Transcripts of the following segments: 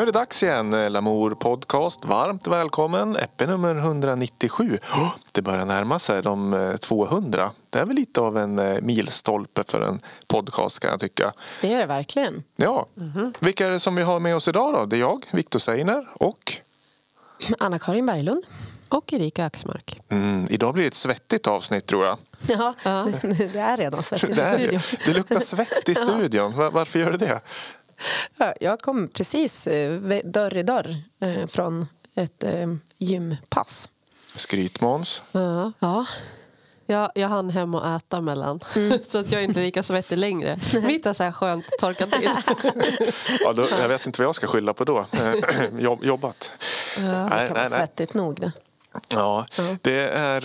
Nu är det dags igen, Lamour Podcast. Varmt välkommen. Eppe nummer 197. Oh, det börjar närma sig de 200. Eh, det är väl lite av en eh, milstolpe för en podcast kan jag tycka. Det är det verkligen. Ja. Mm -hmm. Vilka är det som vi har med oss idag då? Det är jag, Viktor Seiner och Anna-Karin Berglund. Och Erika Axmark. Mm, idag blir det ett svettigt avsnitt tror jag. Ja, ja. det är redan svettigt i studion. Det luktar svett i studion. Varför gör det det? Jag kom precis eh, dörr i dörr eh, från ett eh, gympass. Skrytmåns. Ja. ja. Jag, jag hann hem och äta mellan, mm. så att jag är inte lika svettig längre. Mitt har så här skönt torkat till. ja, då, jag vet inte vad jag ska skylla på då. Jobb, jobbat. Ja, det kan nej, vara nej, svettigt nog det. Ja, det är,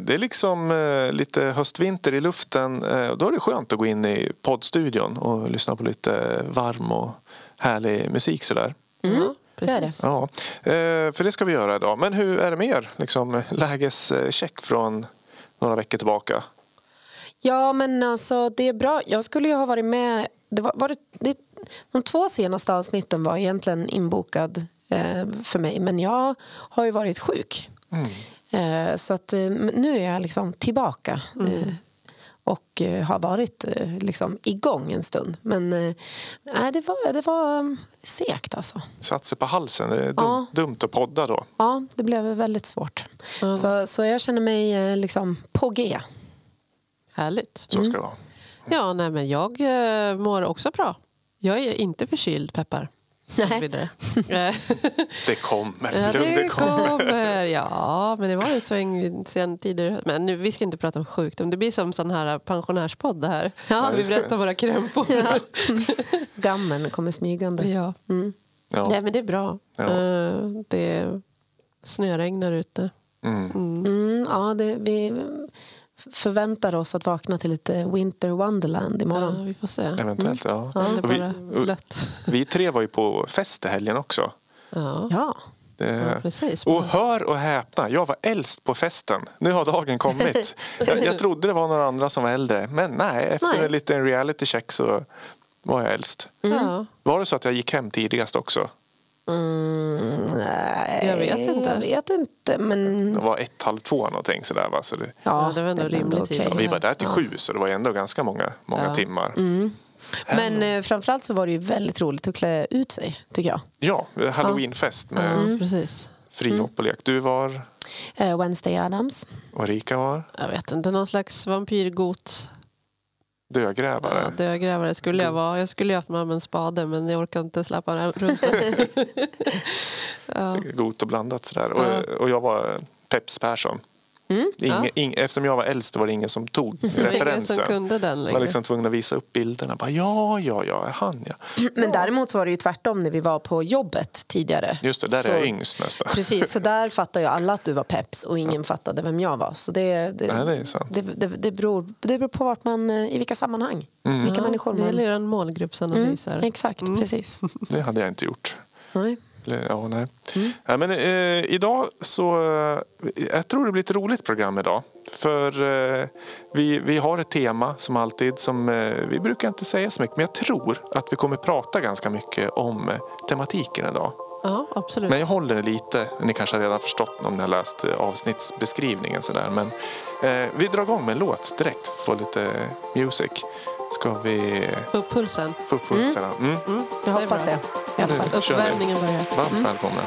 det är liksom lite höstvinter i luften. Då är det skönt att gå in i poddstudion och lyssna på lite varm och härlig musik sådär. Mm. Det. Ja, för det ska vi göra idag. Men hur är det med er? Liksom, lägescheck från några veckor tillbaka? Ja, men alltså det är bra. Jag skulle ju ha varit med. Det var, var det, det, de två senaste avsnitten var egentligen inbokad eh, för mig, men jag har ju varit sjuk. Mm. Eh, så att eh, nu är jag liksom tillbaka. Mm. Eh, och eh, har varit eh, liksom, igång en stund. Men eh, det var, det var um, segt alltså. Satt sig på halsen. Det är dum, ja. dumt att podda då. Ja, det blev väldigt svårt. Mm. Så, så jag känner mig liksom på G. Härligt. Så ska det vara. Ja, nej, men jag mår också bra. Jag är inte förkyld, Peppar. Nej. det kommer. Ja, det kommer. Ja, men det var en sväng sen tidigare. Men nu, vi ska inte prata om sjukdom. Det blir som sån här pensionärspodd det här. Ja, vi berättar våra krämpor. Ja. Gammen kommer smygande. Ja. Mm. ja. Nej, men det är bra. Ja. Eh, det snöregnar ute. Mm. Mm. mm ja, det, vi förväntar oss att vakna till lite Winter Wonderland imorgon. Ja, vi får se. Eventuellt, ja. ja det är bara vi, blött. vi tre var ju på fest i helgen också. Ja. ja. Det... Ja, precis. Och hör och häpna, jag var äldst på festen. Nu har dagen kommit. jag, jag trodde det var några andra som var äldre. Men nej, efter nej. en liten reality check så var jag äldst. Mm. Var det så att jag gick hem tidigast också? Mm, nej, jag vet inte. Jag vet inte men... Det var ett, halv två någonting sådär va? Så det... Ja, det var ändå rimligt. Okay. Ja, vi var där till sju så det var ändå ganska många, många ja. timmar. Mm. Men eh, framförallt så var det ju väldigt roligt att klä ut sig tycker jag. Ja, halloweenfest med mm. Precis. frihopp och lek. Du var? Uh, Wednesday Adams. Och Erika var? Jag vet inte, någon slags vampyrgot Dödgrävare? Ja, dödgrävare skulle jag vara. Jag skulle haft med mig en spade men jag orkar inte släppa runt ja. Gott och blandat sådär. Ja. Och, och jag var Peps Persson. Mm, Inge, ja. ing, eftersom jag var äldst var det ingen som tog referensen. Ingen som kunde den Man var liksom tvungen att visa upp bilderna. Bara, ja, ja, ja, han ja. Men däremot var det ju tvärtom när vi var på jobbet tidigare. Just det, där så, är jag yngst nästan. Precis, så där fattade ju alla att du var peps och ingen ja. fattade vem jag var. Så det, det, Nej, det, är sant. Det, det, det, beror, det beror på vart man, eh, i vilka sammanhang. Mm. Vilka ja, människor man... Det gäller en målgruppsanalys. Mm, exakt, mm. precis. Det hade jag inte gjort. Nej. Ja, nej. Mm. Ja, men, eh, idag så... Eh, jag tror det blir ett roligt program idag. För eh, vi, vi har ett tema som alltid som eh, vi brukar inte säga så mycket men jag tror att vi kommer prata ganska mycket om eh, tematiken idag. Ja, absolut. Men jag håller det lite. Ni kanske har redan förstått om ni har läst eh, avsnittsbeskrivningen. Sådär. Men vi drar igång med en låt direkt. Få lite music. Ska vi... Få upp pulsen. Få upp pulsen, mm. Mm. Mm. Jag hoppas det. I alla fall. Uppvärmningen börjar. Varmt mm. välkomna.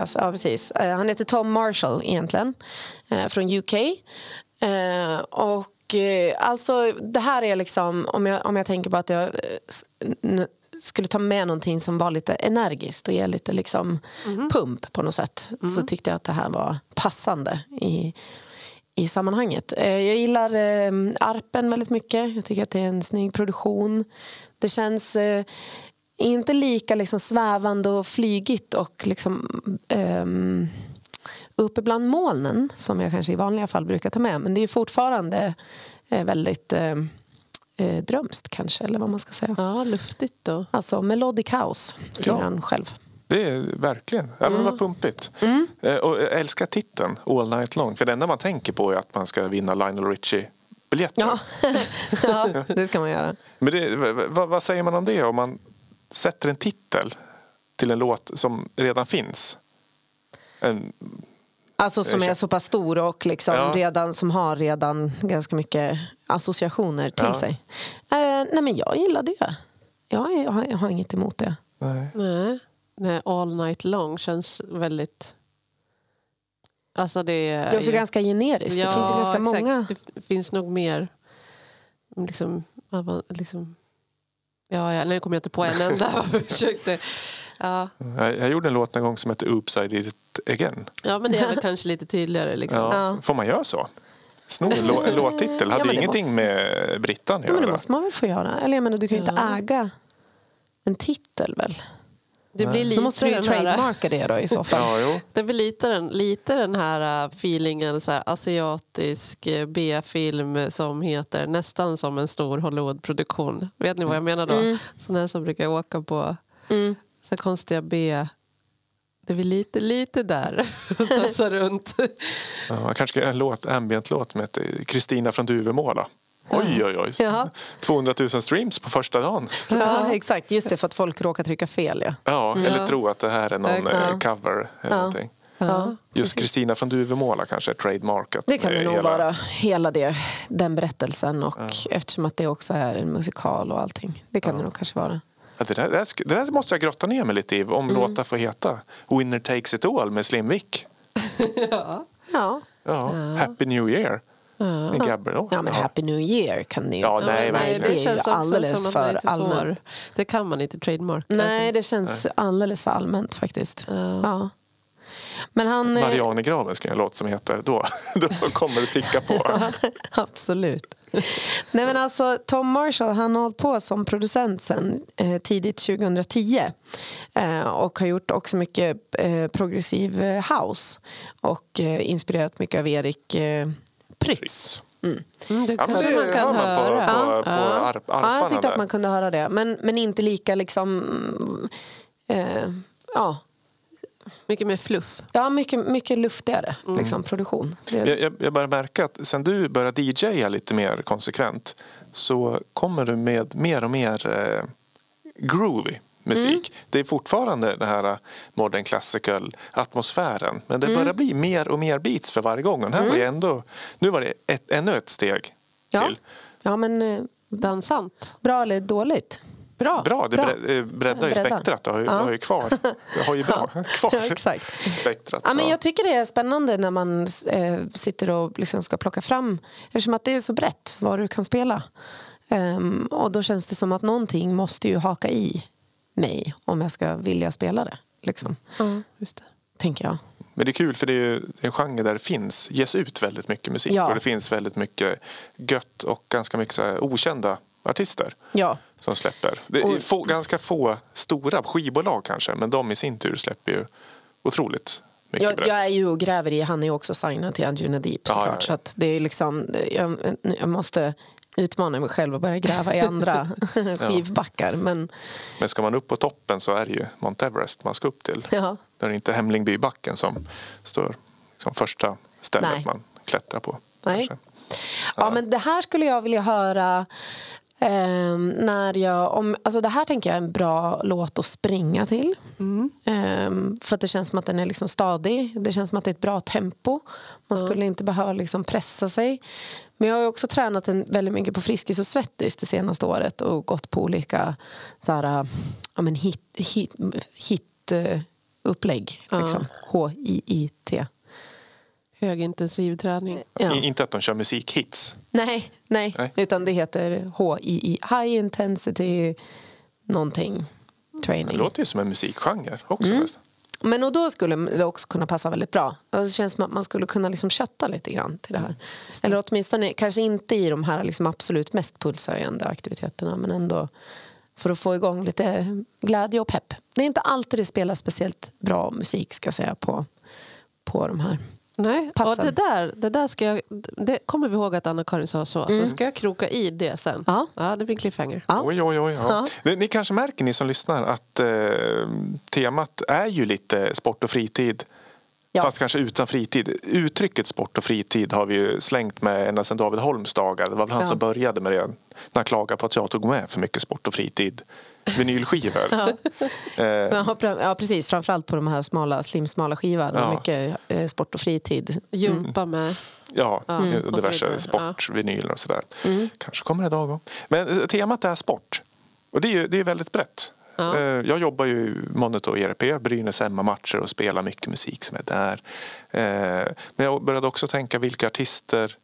Alias, ja precis. Eh, han heter Tom Marshall egentligen, eh, från UK. Eh, och alltså det här är liksom, om jag, om jag tänker på att jag skulle ta med någonting som var lite energiskt och ge lite liksom pump på något sätt så tyckte jag att det här var passande i, i sammanhanget. Jag gillar arpen väldigt mycket. Jag tycker att det är en snygg produktion. Det känns inte lika liksom svävande och flygigt och liksom ehm, uppe bland molnen som jag kanske i vanliga fall brukar ta med. Men det är fortfarande eh, väldigt eh, eh, drömskt kanske, eller vad man ska säga. ja, luftigt då. Alltså Melodic House skriver Ja. han själv. Det är verkligen. Ja, men vad pumpigt. Eh, Och jag älskar titeln All Night Long. För det enda man tänker på är att man ska vinna Lionel Richie-biljetter. Ja. ja, det kan man göra. Men det, v- v- vad säger man om det om man sätter en titel till en låt som redan finns? En, Alltså som är så pass stor och liksom Ja. redan, som har redan ganska mycket associationer till Ja. sig. Eh, nej men jag gillar det. Jag, är, jag, har, jag har inget emot det. nej. Nej. Nej, All Night Long känns väldigt... Alltså det är... Det är också ganska generiskt. det finns ju ganska exakt. många. Det finns nog mer... Liksom, liksom, ja, ja, nu kommer jag inte på en enda. Försökte. Ja. Jag, jag gjorde en låt en gång som hette Oops I did it again. ja, men det är väl kanske lite tydligare. Liksom. Ja. Ja. Får man göra så? Sno en, lå, en låttitel. Ja, Hade det ingenting måste- med Brittan att Ja, men det göra. måste man väl få göra? Eller jag menar, du kan ju inte Ja. äga en titel väl? Det blir Då lite måste du trademarka det då i så fall. Ja, jo. det blir lite den, lite den här äh, feelingen, så här, asiatisk äh, B-film som heter nästan som en stor Hollywood-produktion. Vet ni vad jag menar då? Mm. Sådana som brukar åka på Mm. så konstiga B... Det är väl lite, lite där. Tassa runt. Ja, man kanske ska göra en låt, ambient-låt heter Kristina från Duvemåla. Oj, oj, oj. Ja. 200 000 streams på första dagen. Ja, exakt. Just det, för att folk råkar trycka fel. Ja. Ja, eller tro att det här är någon Exakt. eh, cover. Eller Ja. någonting. Ja. Just Kristina från Duvemåla kanske är trademarkat. Det kan det eh, nog hela- vara, hela det, den berättelsen och eftersom att det också är en musikal och allting. Det kan det nog kanske vara. Ja, det, där, det, där, det måste jag grotta ner mig lite i. Om Mm. låtar får heta Winner takes it all med Slim Vic. ja. Ja, Ja. Happy New Year med Gabriel. ja men Happy New Year kan det ju Ja, nej, vara. verkligen. det är ju känns också alldeles som för allmänt. Det kan man inte trademarka. Nej, det känns alldeles för allmänt faktiskt. Ja. Men han... eh, Marianne i graven ska jag en låt som heter. Då, då kommer det ticka på. Absolut. Nej, men alltså, Tom Marshall han har hållit på som producent sen eh, tidigt 2010 eh, och har gjort också mycket eh, progressiv eh, house och eh, inspirerat mycket av Erik eh, Prytz. Mm, Ja, kanske det man kan hör man på, höra. på, på Ja. arp, Ja, jag tyckte att man kunde höra det, men, men inte lika liksom... mm, Eh, ja, Mycket mer fluff. ja, mycket, mycket luftigare liksom, produktion. Det, Jag, jag, börjar märka att sen du börjar DJa lite mer konsekvent så kommer du med mer och mer eh, groovy musik. Det är fortfarande den här modern classical atmosfären men det börjar bli mer och mer beats för varje gång. Och här var ju ändå, nu var det ett, ännu ett steg ja. till. ja, men eh, Dansant. bra eller dåligt? Bra. Bra, det Bra. eh, breddar ju spektrat. Du har ju, Ja. har ju kvar, du har ju bra, kvar Ja, exakt. spektrat. Ja, men Ja. jag tycker det är spännande när man eh, sitter och liksom ska plocka fram eftersom att det är så brett vad du kan spela. Ehm, och då känns det som att någonting måste ju haka i mig om jag ska vilja spela det. Liksom, just det. tänker jag. Men det är kul för det är ju en genre där det finns, ges ut väldigt mycket musik Ja. och det finns väldigt mycket gött och ganska mycket så här okända artister Ja, som släpper. Det är Och- få, ganska få stora skivbolag kanske men de i sin tur släpper ju otroligt mycket jag, jag är ju och gräver i, han är ju också signad till Anjuna Deep Ja, såklart. ja, ja. Så att det är liksom, jag, jag måste utmana mig själv och börja gräva i andra skivbackar. Men Men ska man upp på toppen så är det ju Mount Everest man ska upp till. ja, Det är inte Hemlingbybacken som står som första stället Nej. man klättrar på. Nej. kanske. Ja, men det här skulle jag vilja höra Ehm, när jag, om, alltså det här tänker jag är en bra låt att springa till. Ehm, för att det känns som att den är liksom stadig. Det känns som att det är ett bra tempo. Man skulle inte behöva liksom pressa sig. Men jag har ju också tränat en, väldigt mycket på Friskis och Svettis det senaste året och gått på olika så här, ja, men hit, hit, hit eh, upplägg. Liksom. H-I-I-T. Högintensiv träning. Ja. I- Inte att de kör musikhits. Nej, nej, Nej. utan det heter HII, High Intensity någonting Det training. låter ju som en musikgenre också. Mm. nästan. Men och då skulle det också kunna passa väldigt bra. Alltså det känns som att man skulle kunna liksom kötta lite grann till det här. Eller åtminstone, kanske inte i de här liksom absolut mest pulshöjande aktiviteterna men ändå för att få igång lite glädje och pepp. Det är inte alltid det spelas speciellt bra musik ska säga på, på de här. Nej, Passen. och det där, det där ska jag, det kommer vi ihåg att Anna-Karin sa så. Så ska jag kroka i det sen. Ja. Ja, det blir cliffhanger. Ja. Oj, oj, oj. Ja. Ni, ni kanske märker, ni som lyssnar, att eh, temat är ju lite sport och fritid. Ja. Fast kanske utan fritid. Uttrycket sport och fritid har vi ju slängt med ända sedan David Holms dagar. Det var väl han Ja. som började med det. När han klagade på att jag tog med för mycket sport och fritid. Vinylskivor. eh, har pr- Ja, precis. Framförallt på de här smala, slimsmala skivan. Ja. Mycket eh, sport och fritid. Jumpa med. Ja, Ja, så diverse sportvinyler och sådär. Kanske kommer det dag om. Men eh, temat är sport. Och det är, ju- det är väldigt brett. Ja. Eh, Jag jobbar ju i Monitor ERP, Brynäs hemmamatcher och spelar mycket musik som är där. Eh, Men jag började också tänka vilka artister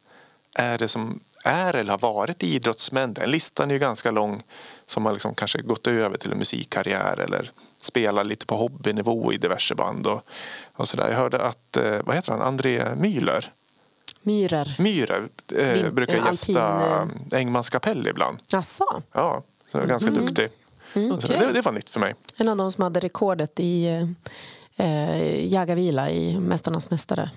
är det som är eller har varit idrottsmän? Den listan är ju ganska lång som har liksom kanske gått över till en musikkarriär eller spelar lite på hobbynivå i diverse band och, och sådär. Jag hörde att, eh, vad heter han, André Müller Myrer. Myhrer eh, brukar eh, gästa alpin, Engmans kapell ibland. Jaså? Ja, så ganska duktig. Så Okej. det, det var nytt för mig. En av de som hade rekordet i eh, Jagavila i Mästarnas mästare.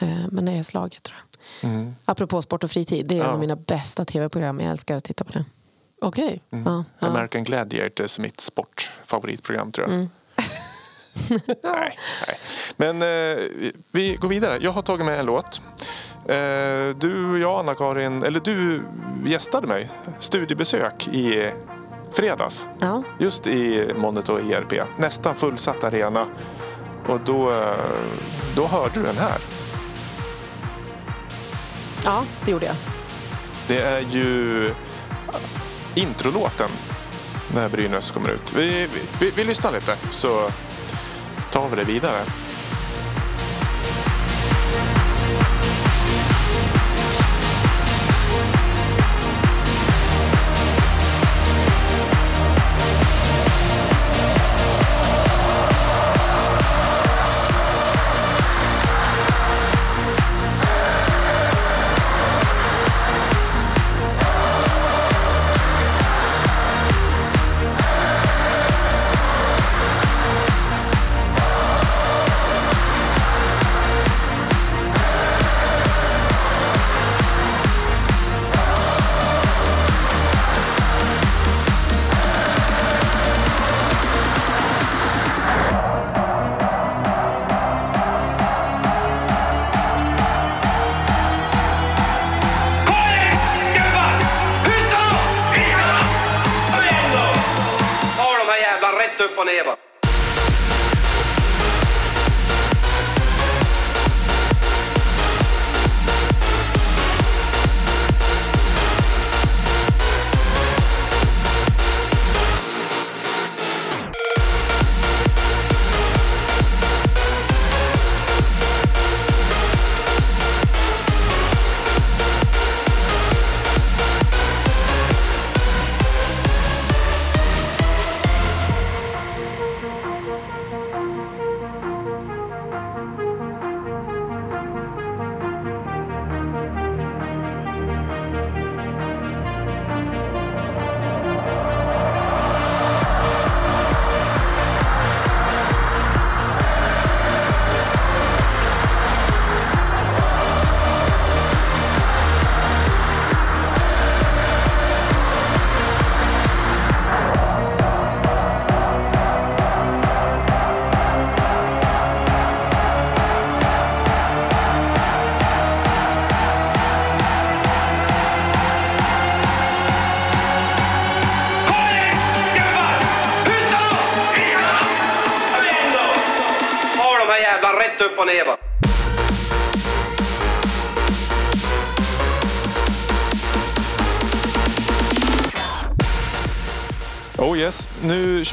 Eh, men det är slaget tror jag. Apropå sport och fritid. Det är en Ja. av mina bästa tv-program. Jag älskar att titta på det. Okej. Ja. American Gladiators mitt sportfavoritprogram tror jag. nej, nej. Men eh, vi går vidare. Jag har tagit med en låt. Eh, du och jag, Anna-Karin, eller du gästade mig. Studiebesök i fredags. Ja. Just i Monitor ERP. Nästan fullsatt arena. Och då, eh, då hörde du den här. ja, det gjorde jag. Det är ju introlåten när Brynäs kommer ut. Vi, vi, vi lyssnar lite så tar vi det vidare.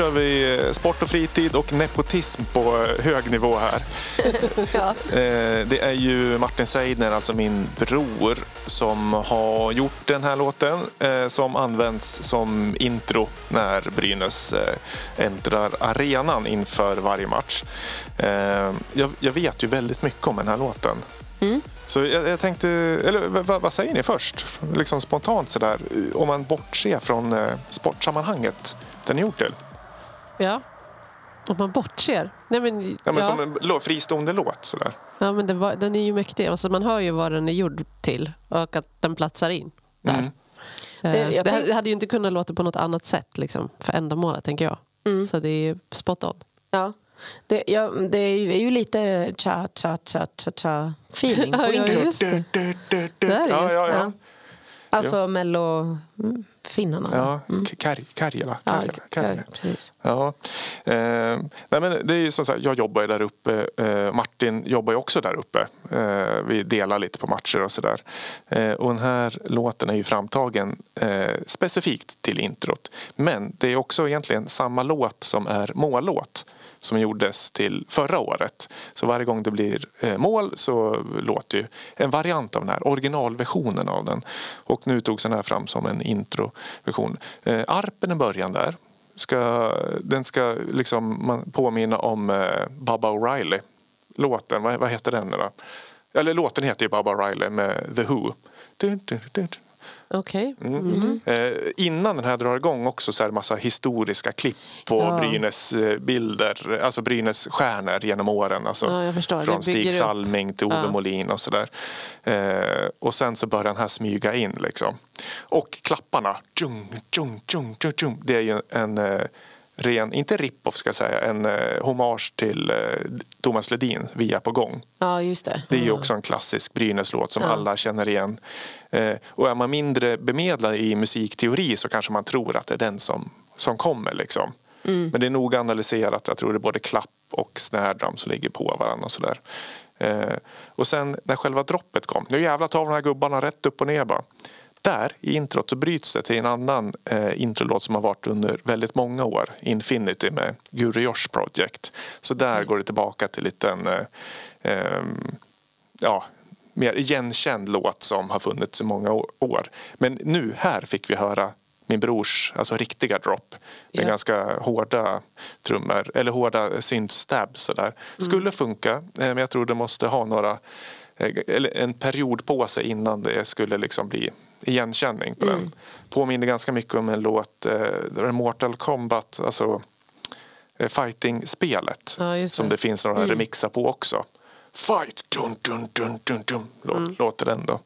Kör vi eh, sport och fritid och nepotism på eh, hög nivå här. Ja. Eh, Det är ju Martin Seidner, alltså min bror, som har gjort den här låten som används som intro när Brynäs äntrar arenan inför varje match. Jag, vet ju väldigt mycket om den här låten. Så jag, jag tänkte, eller vad, vad säger ni först? Liksom spontant sådär, om man bortser från eh, sportsammanhanget den är gjord till. Ja. Om man bortser. Nej, men, Ja, ja, men Som en lå- fristående låt sådär. ja, men den, var, den är ju mäktig. Alltså, man hör ju vad den är gjord till och att den platsar in där. Mm. Eh, Det- jag Det, det hade ju inte kunnat låta på något annat sätt liksom, för ändamålet, tänker jag. Mm. Så det är ju spot on. Ja. Det, ja, det är ju, är ju lite cha cha cha cha cha feeling på Ja, ja, just det. Där är Ja, just- ja, ja. Ja. Alltså mello mm, finnarna. Ja, K- Kar- Karjala. Ja. Ja. Eh, nej men det är ju som sagt, jag jobbar ju där uppe. Eh, Martin jobbar ju också där uppe. Eh, vi delar lite på matcher och sådär. Eh, och den här låten är ju framtagen eh, specifikt till introt. Men det är också egentligen samma låt som är mållåt som gjordes till förra året. Så varje gång det blir eh, mål så låter ju en variant av den här originalversionen av den. Och nu togs den här fram som en introversion. Eh, arpen i början där ska, den ska liksom man påminna om eh, Baba O'Reilly. Låten, vad, vad heter den nu då? Eller låten heter ju Baba O'Reilly med The Who. Dun, dun, dun. Okej. Mm. Eh, innan den här drar igång också så är det massa historiska klipp på Ja. Brynäs bilder, alltså Brynäs stjärnor genom åren. Alltså Ja, jag förstår. Det från Stig upp. Salming till Ove Ja. Molin och sådär. Eh, och sen så börjar den här smyga in liksom. Och klapparna, tjung, tjung, tjung, tjung, tjung. det är ju en eh, ren, inte rip-off ska jag säga, en eh, hommage till eh, Thomas Ledin, Vi är på gång. Ja, just det. Det är ju också en klassisk Brynäs-låt som Ja. alla känner igen. Eh, och är man mindre bemedlad i musikteori så kanske man tror att det är den som, som kommer. Liksom. Men det är noga analyserat. Jag tror det är både klapp och snare drum som ligger på varandra. Och, sådär. Eh, och sen när själva droppet kom. Nu jävlar tar vi de här gubbarna rätt upp och ner bara. Där i introt så bryts det till en annan eh, introlåt som har varit under väldigt många år. Infinity med Guru Josh Project. Så där går det tillbaka till liten eh, ehm, ja, mer igenkänd låt som har funnits i många år. Men nu här fick vi höra min brors alltså riktiga drop med Ja. ganska hårda trummor eller hårda syntstabs sådär. Skulle funka eh, men jag tror det måste ha några eh, eller en period på sig innan det skulle liksom bli igenkänning på den. Påminner ganska mycket om en låt, eh, Mortal Kombat, alltså eh, fighting-spelet Ja, som det. finns några remixar på också. Fight! Dun, dun, dun, dun, dun, lå- låter den då.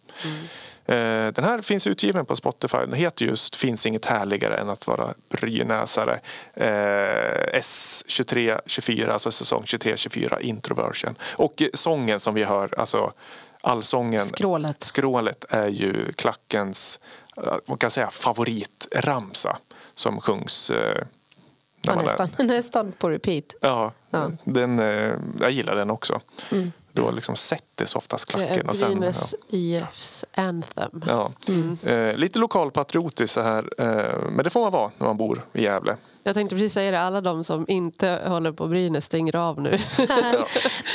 Eh, Den här finns utgiven på Spotify. Den heter just Finns inget härligare än att vara brynäsare. Eh, S2324, alltså säsong 23-24 introversion. Och eh, sången som vi hör, alltså allsången. Skrålet. Skrålet är ju klackens, eh, man kan säga favoritramsa som sjungs eh, när Ja, man är- nästan, nästan på repeat. Ja, Ja. Den, eh, jag gillar den också. Då liksom sättes oftast klacken. Och sen, ja. Brynäs IFs anthem. Ja. Eh, lite lokalpatriotiskt så här. Eh, men det får man vara när man bor i Gävle. Jag tänkte precis säga det, alla de som inte håller på Brynäs stänger av nu.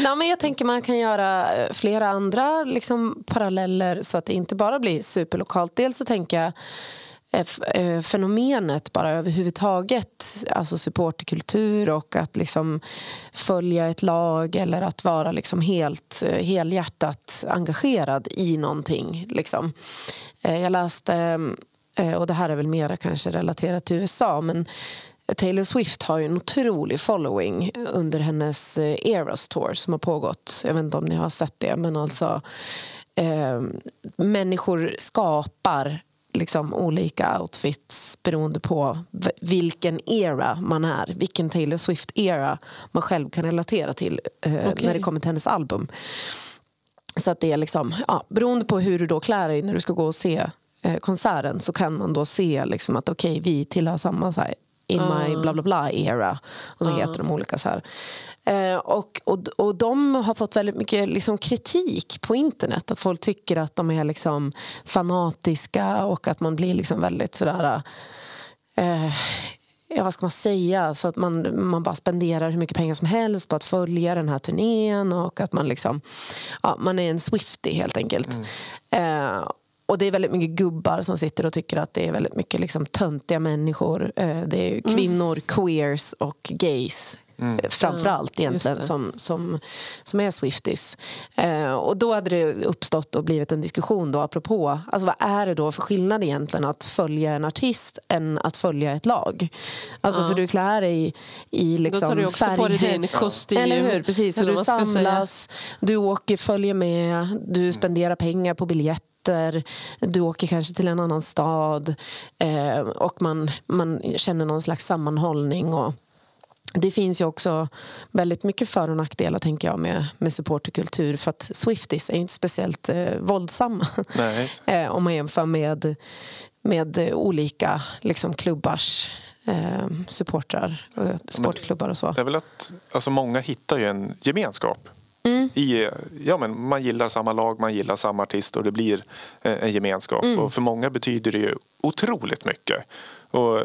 Nej, men jag tänker man kan göra eh, flera andra liksom, paralleller så att det inte bara blir superlokalt. Dels så tänker jag eh, eh, fenomenet bara överhuvudtaget, alltså supporterkultur och att liksom följa ett lag eller att vara liksom helt helhjärtat engagerad i någonting. Liksom. Jag läste, och det här är väl mer kanske relaterat till USA, men Taylor Swift har ju en otrolig following under hennes eh, Eras Tour som har pågått. Jag vet inte om ni har sett det, men alltså eh, människor skapar liksom olika outfits beroende på vilken era man är. Vilken Taylor Swift-era man själv kan relatera till eh, Okej. när det kommer till hennes album. Så att det är liksom, ja, beroende på hur du då klär dig när du ska gå och se eh, konserten så kan man då se liksom att okej, vi tillhör samma så här, in my bla bla bla era. Och så heter de olika så här. Eh, och, och, och de har fått väldigt mycket liksom, kritik på internet. Att folk tycker att de är liksom, fanatiska och att man blir liksom väldigt sådär... Eh, ja, vad ska man säga? Så att man, man bara spenderar hur mycket pengar som helst på att följa den här turnén och att man liksom... Ja, man är en Swiftie helt enkelt. Eh, och det är väldigt mycket gubbar som sitter och tycker att det är väldigt mycket liksom töntiga människor. Eh, det är kvinnor, queers och gays eh, framförallt egentligen som, som, som är Swifties. Eh, och då hade det uppstått och blivit en diskussion då apropå, alltså vad är det då för skillnad egentligen att följa en artist än att följa ett lag? Alltså för du klär dig i liksom Då tar du också på dig färger. din kostym. Eller hur? Precis. Så du ska säga. samlas, du åker, följer med, du spenderar pengar på biljetter du åker kanske till en annan stad eh, och man, man känner någon slags sammanhållning. Och det finns ju också väldigt mycket för och nackdelar tänker jag med, med supporterkultur för att Swifties är ju inte speciellt eh, våldsamma eh, om man jämför med, med olika liksom, klubbars eh, supportrar, eh, supportklubbar och så. Det är väl att alltså många hittar ju en gemenskap. I, ja, men man gillar samma lag, man gillar samma artist och det blir eh, en gemenskap. Och för många betyder det ju otroligt mycket. Och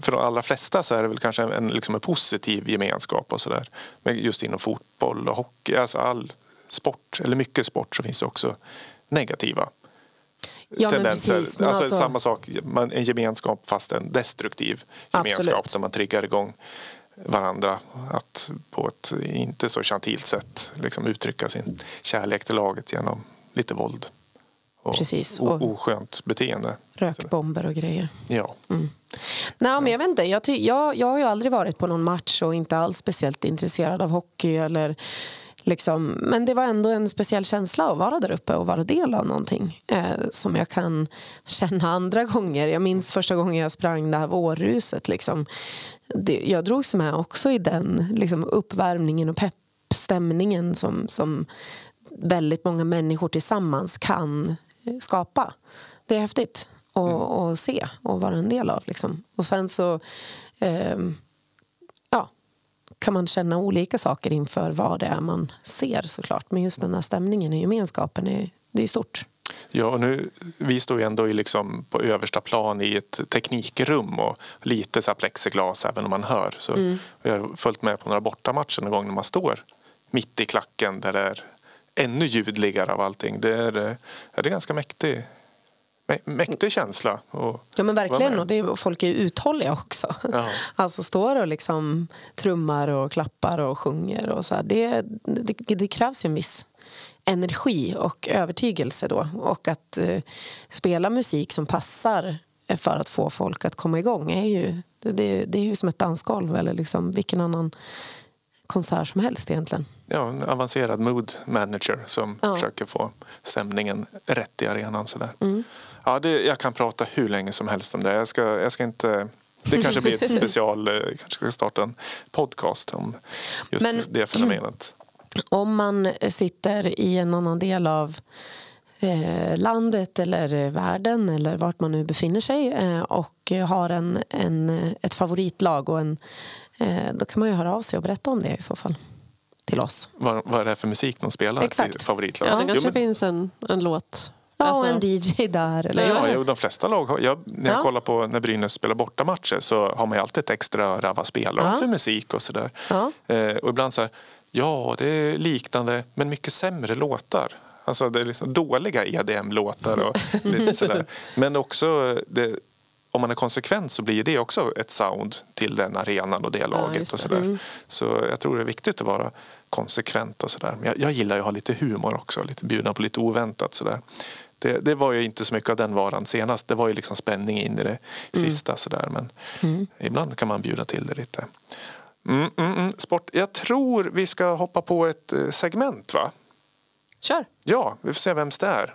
för de allra flesta så är det väl kanske en, liksom en positiv gemenskap och sådär. Men just inom fotboll och hockey, alltså all sport, eller mycket sport så finns det också negativa Ja, tendenser. precis, alltså, alltså- samma sak, man, en gemenskap fast en destruktiv gemenskap Absolut. där man triggar igång varandra att på ett inte så gentilt sätt liksom uttrycka sin kärlek till laget genom lite våld och Precis, och- oskönt beteende. Rökbomber och grejer. Ja. Nej, men jag, vet inte. Jag, jag, jag har ju aldrig varit på någon match och inte alls speciellt intresserad av hockey. Eller liksom, men det var ändå en speciell känsla att vara där uppe och vara del av någonting eh, som jag kan känna andra gånger. Jag minns första gången jag sprang det här vårruset. Liksom. Det, jag drogs med också i den liksom, uppvärmningen och peppstämningen som, som väldigt många människor tillsammans kan eh, skapa. Det är häftigt att att se och vara en del av. Liksom. Och sen så ja, kan man känna olika saker inför vad det är man ser såklart. Men just den här stämningen i gemenskapen är, det är stort. Ja, och nu, vi står ju ändå i liksom på översta plan i ett teknikrum och lite så plexiglas även om man hör. Så Mm. Jag har följt med på några bortamatcher någon gång när man står mitt i klacken där det är ännu ljudligare av allting. Det är, eh, det är ganska mäktig, mä- mäktig känsla. Och Ja men verkligen, och det är, folk är ju uthålliga också. Ja. Alltså står och liksom trummar och klappar och sjunger och så. Det, det, det krävs ju en viss energi och övertygelse då. Och att eh, spela musik som passar för att få folk att komma igång är ju, det, det är ju som ett dansgolv eller liksom vilken annan konsert som helst egentligen. Ja, en avancerad mood manager som Ja. försöker få stämningen rätt i arenan. Sådär. Mm. Ja, det, jag kan prata hur länge som helst om det. Jag ska, jag ska inte... Det kanske blir ett special... eh, kanske ska starta en podcast om just Men- det fenomenet. om man sitter i en annan del av eh, landet eller världen eller vart man nu befinner sig eh, och har en, en, ett favoritlag och en, eh, då kan man ju höra av sig och berätta om det i så fall till oss. Vad, vad är det för musik de spelar Exakt. favoritlag? Ja, det Jo, kanske men- finns en, en låt. Ja, Alltså- och en DJ där. Eller, Ja, jo, de flesta lag har, jag, när jag Ja. kollar på när Brynäs spelar bortamatcher så har man ju alltid ett extra öra. Vad spelar de Ja. för musik och sådär. Ja. Eh, och ibland så här, ja det är liknande men mycket sämre låtar. Alltså det är liksom dåliga EDM-låtar och lite sådär. Men också det, om man är konsekvent så blir det också ett sound till den arenan och det laget. just och det. sådär. Så jag tror det är viktigt att vara konsekvent och sådär. Men jag, jag gillar ju att ha lite humor också, lite bjuda på lite oväntat sådär. Det, det var ju inte så mycket av den varan senast. Det var ju liksom spänning in i det sista sådär. Men ibland kan man bjuda till det lite. Mm, mm, mm. Sport. Jag tror vi ska hoppa på ett eh, segment va? Kör! Ja, vi får se vems det är.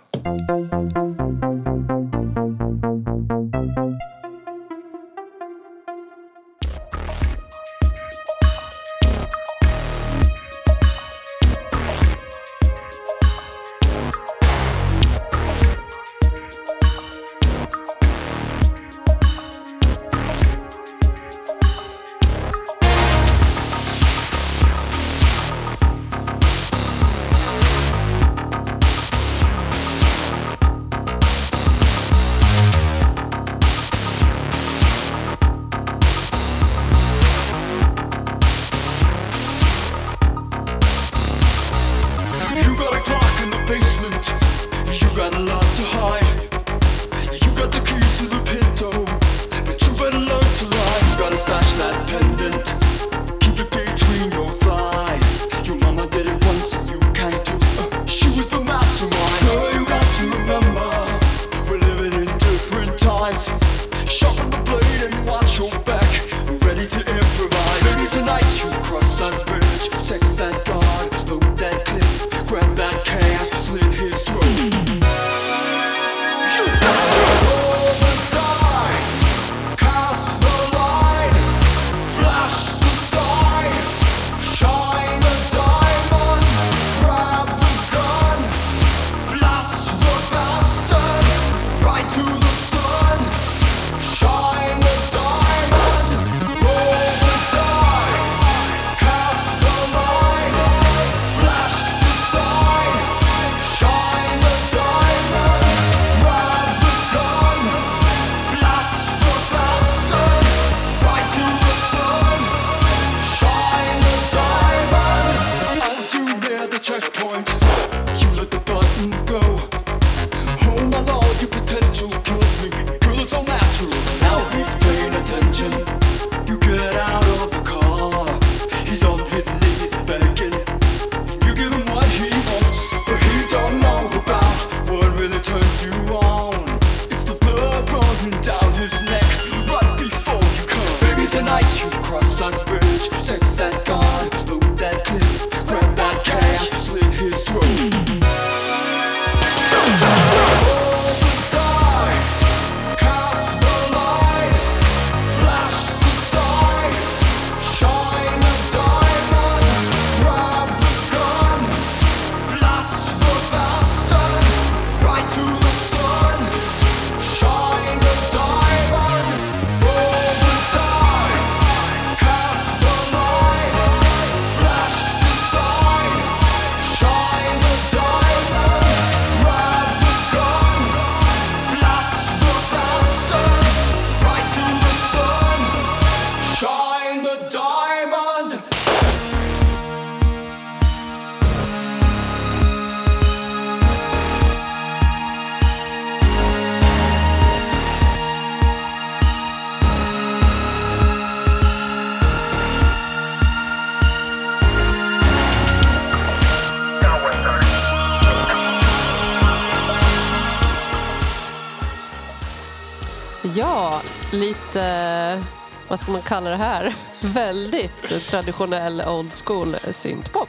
Vad ska man kalla det här? Väldigt traditionell old school syntpop.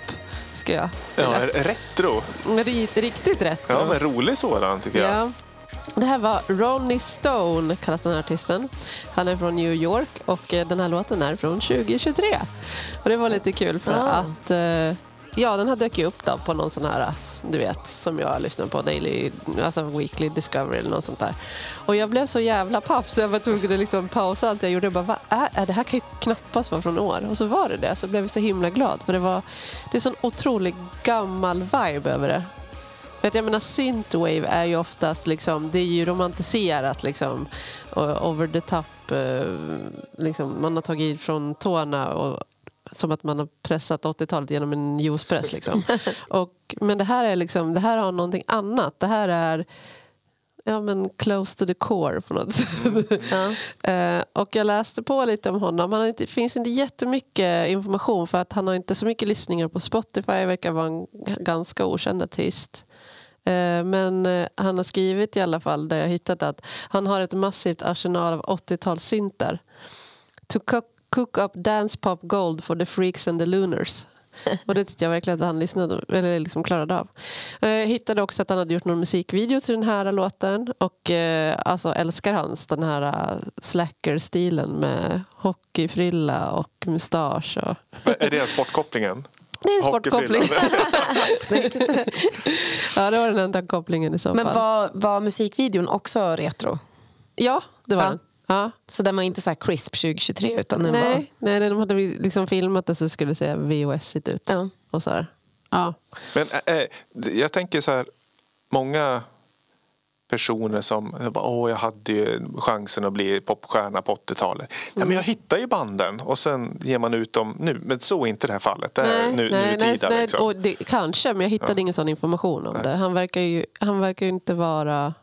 Ska jag Ja, retro. Ri- Riktigt rätt. Ja, men rolig sådan tycker jag. Ja. Det här var Ronnie Stone, kallas den här artisten. Han är från New York och eh, den här låten är från 2023. Och det var lite kul för Ah. att eh, ja, den här dök ju upp då på någon sån här, du vet, som jag lyssnar på, Daily, alltså Weekly Discovery eller något sånt där. Och jag blev så jävla paff så jag var tvungen att liksom pausa allt jag gjorde och bara, vad är, det här kan ju knappast vara från år. Och så var det det, så blev jag så himla glad för det var, det är sån otrolig gammal vibe över det. För att jag menar synthwave är ju oftast liksom, det är ju romantiserat liksom. Over the top. Eh, liksom, man har tagit från tårna och som att man har pressat 80-talet genom en juicepress. Liksom. och, men det här, är liksom, det här har någonting annat. Det här är ja, men close to the core på något sätt. Eh, och jag läste på lite om honom. Han har inte, finns inte jättemycket information för att han har inte så mycket lyssningar på Spotify. verkar vara en ganska okänd artist. Eh, Men eh, han har skrivit i alla fall, där jag hittat att han har ett massivt arsenal av 80-talssyntar. Cook, up dance pop gold for the freaks and the lunars. Och det tyckte jag verkligen att han lyssnade, eller liksom klarade av. Eh, Jag hittade också att han hade gjort någon musikvideo till den här låten. Och eh, alltså älskar hans den här eh, slacker-stilen med hockeyfrilla och mustasch. Och... Är det sportkopplingen? Det är en sportkoppling. Ja, det var den enda kopplingen i så Men fall. var, var musikvideon också retro? Ja, det var Ja. den. Ja. Så den var inte så här crisp 2023 utan den var... Nej, nej, de hade liksom filmat det så skulle se VHS-igt ut. Ja. Och så här. Ja. Men äh, jag tänker så här, många personer som Åh, jag hade ju chansen att bli popstjärna på 80-talet. Nej, men jag hittar ju banden och sen ger man ut dem nu. Men så är inte det här fallet. Det är Nej, nu, nej, nej, nutida. nej, liksom. och det, kanske, men jag hittade ingen sån information om det. Han verkar ju han verkar ju inte vara...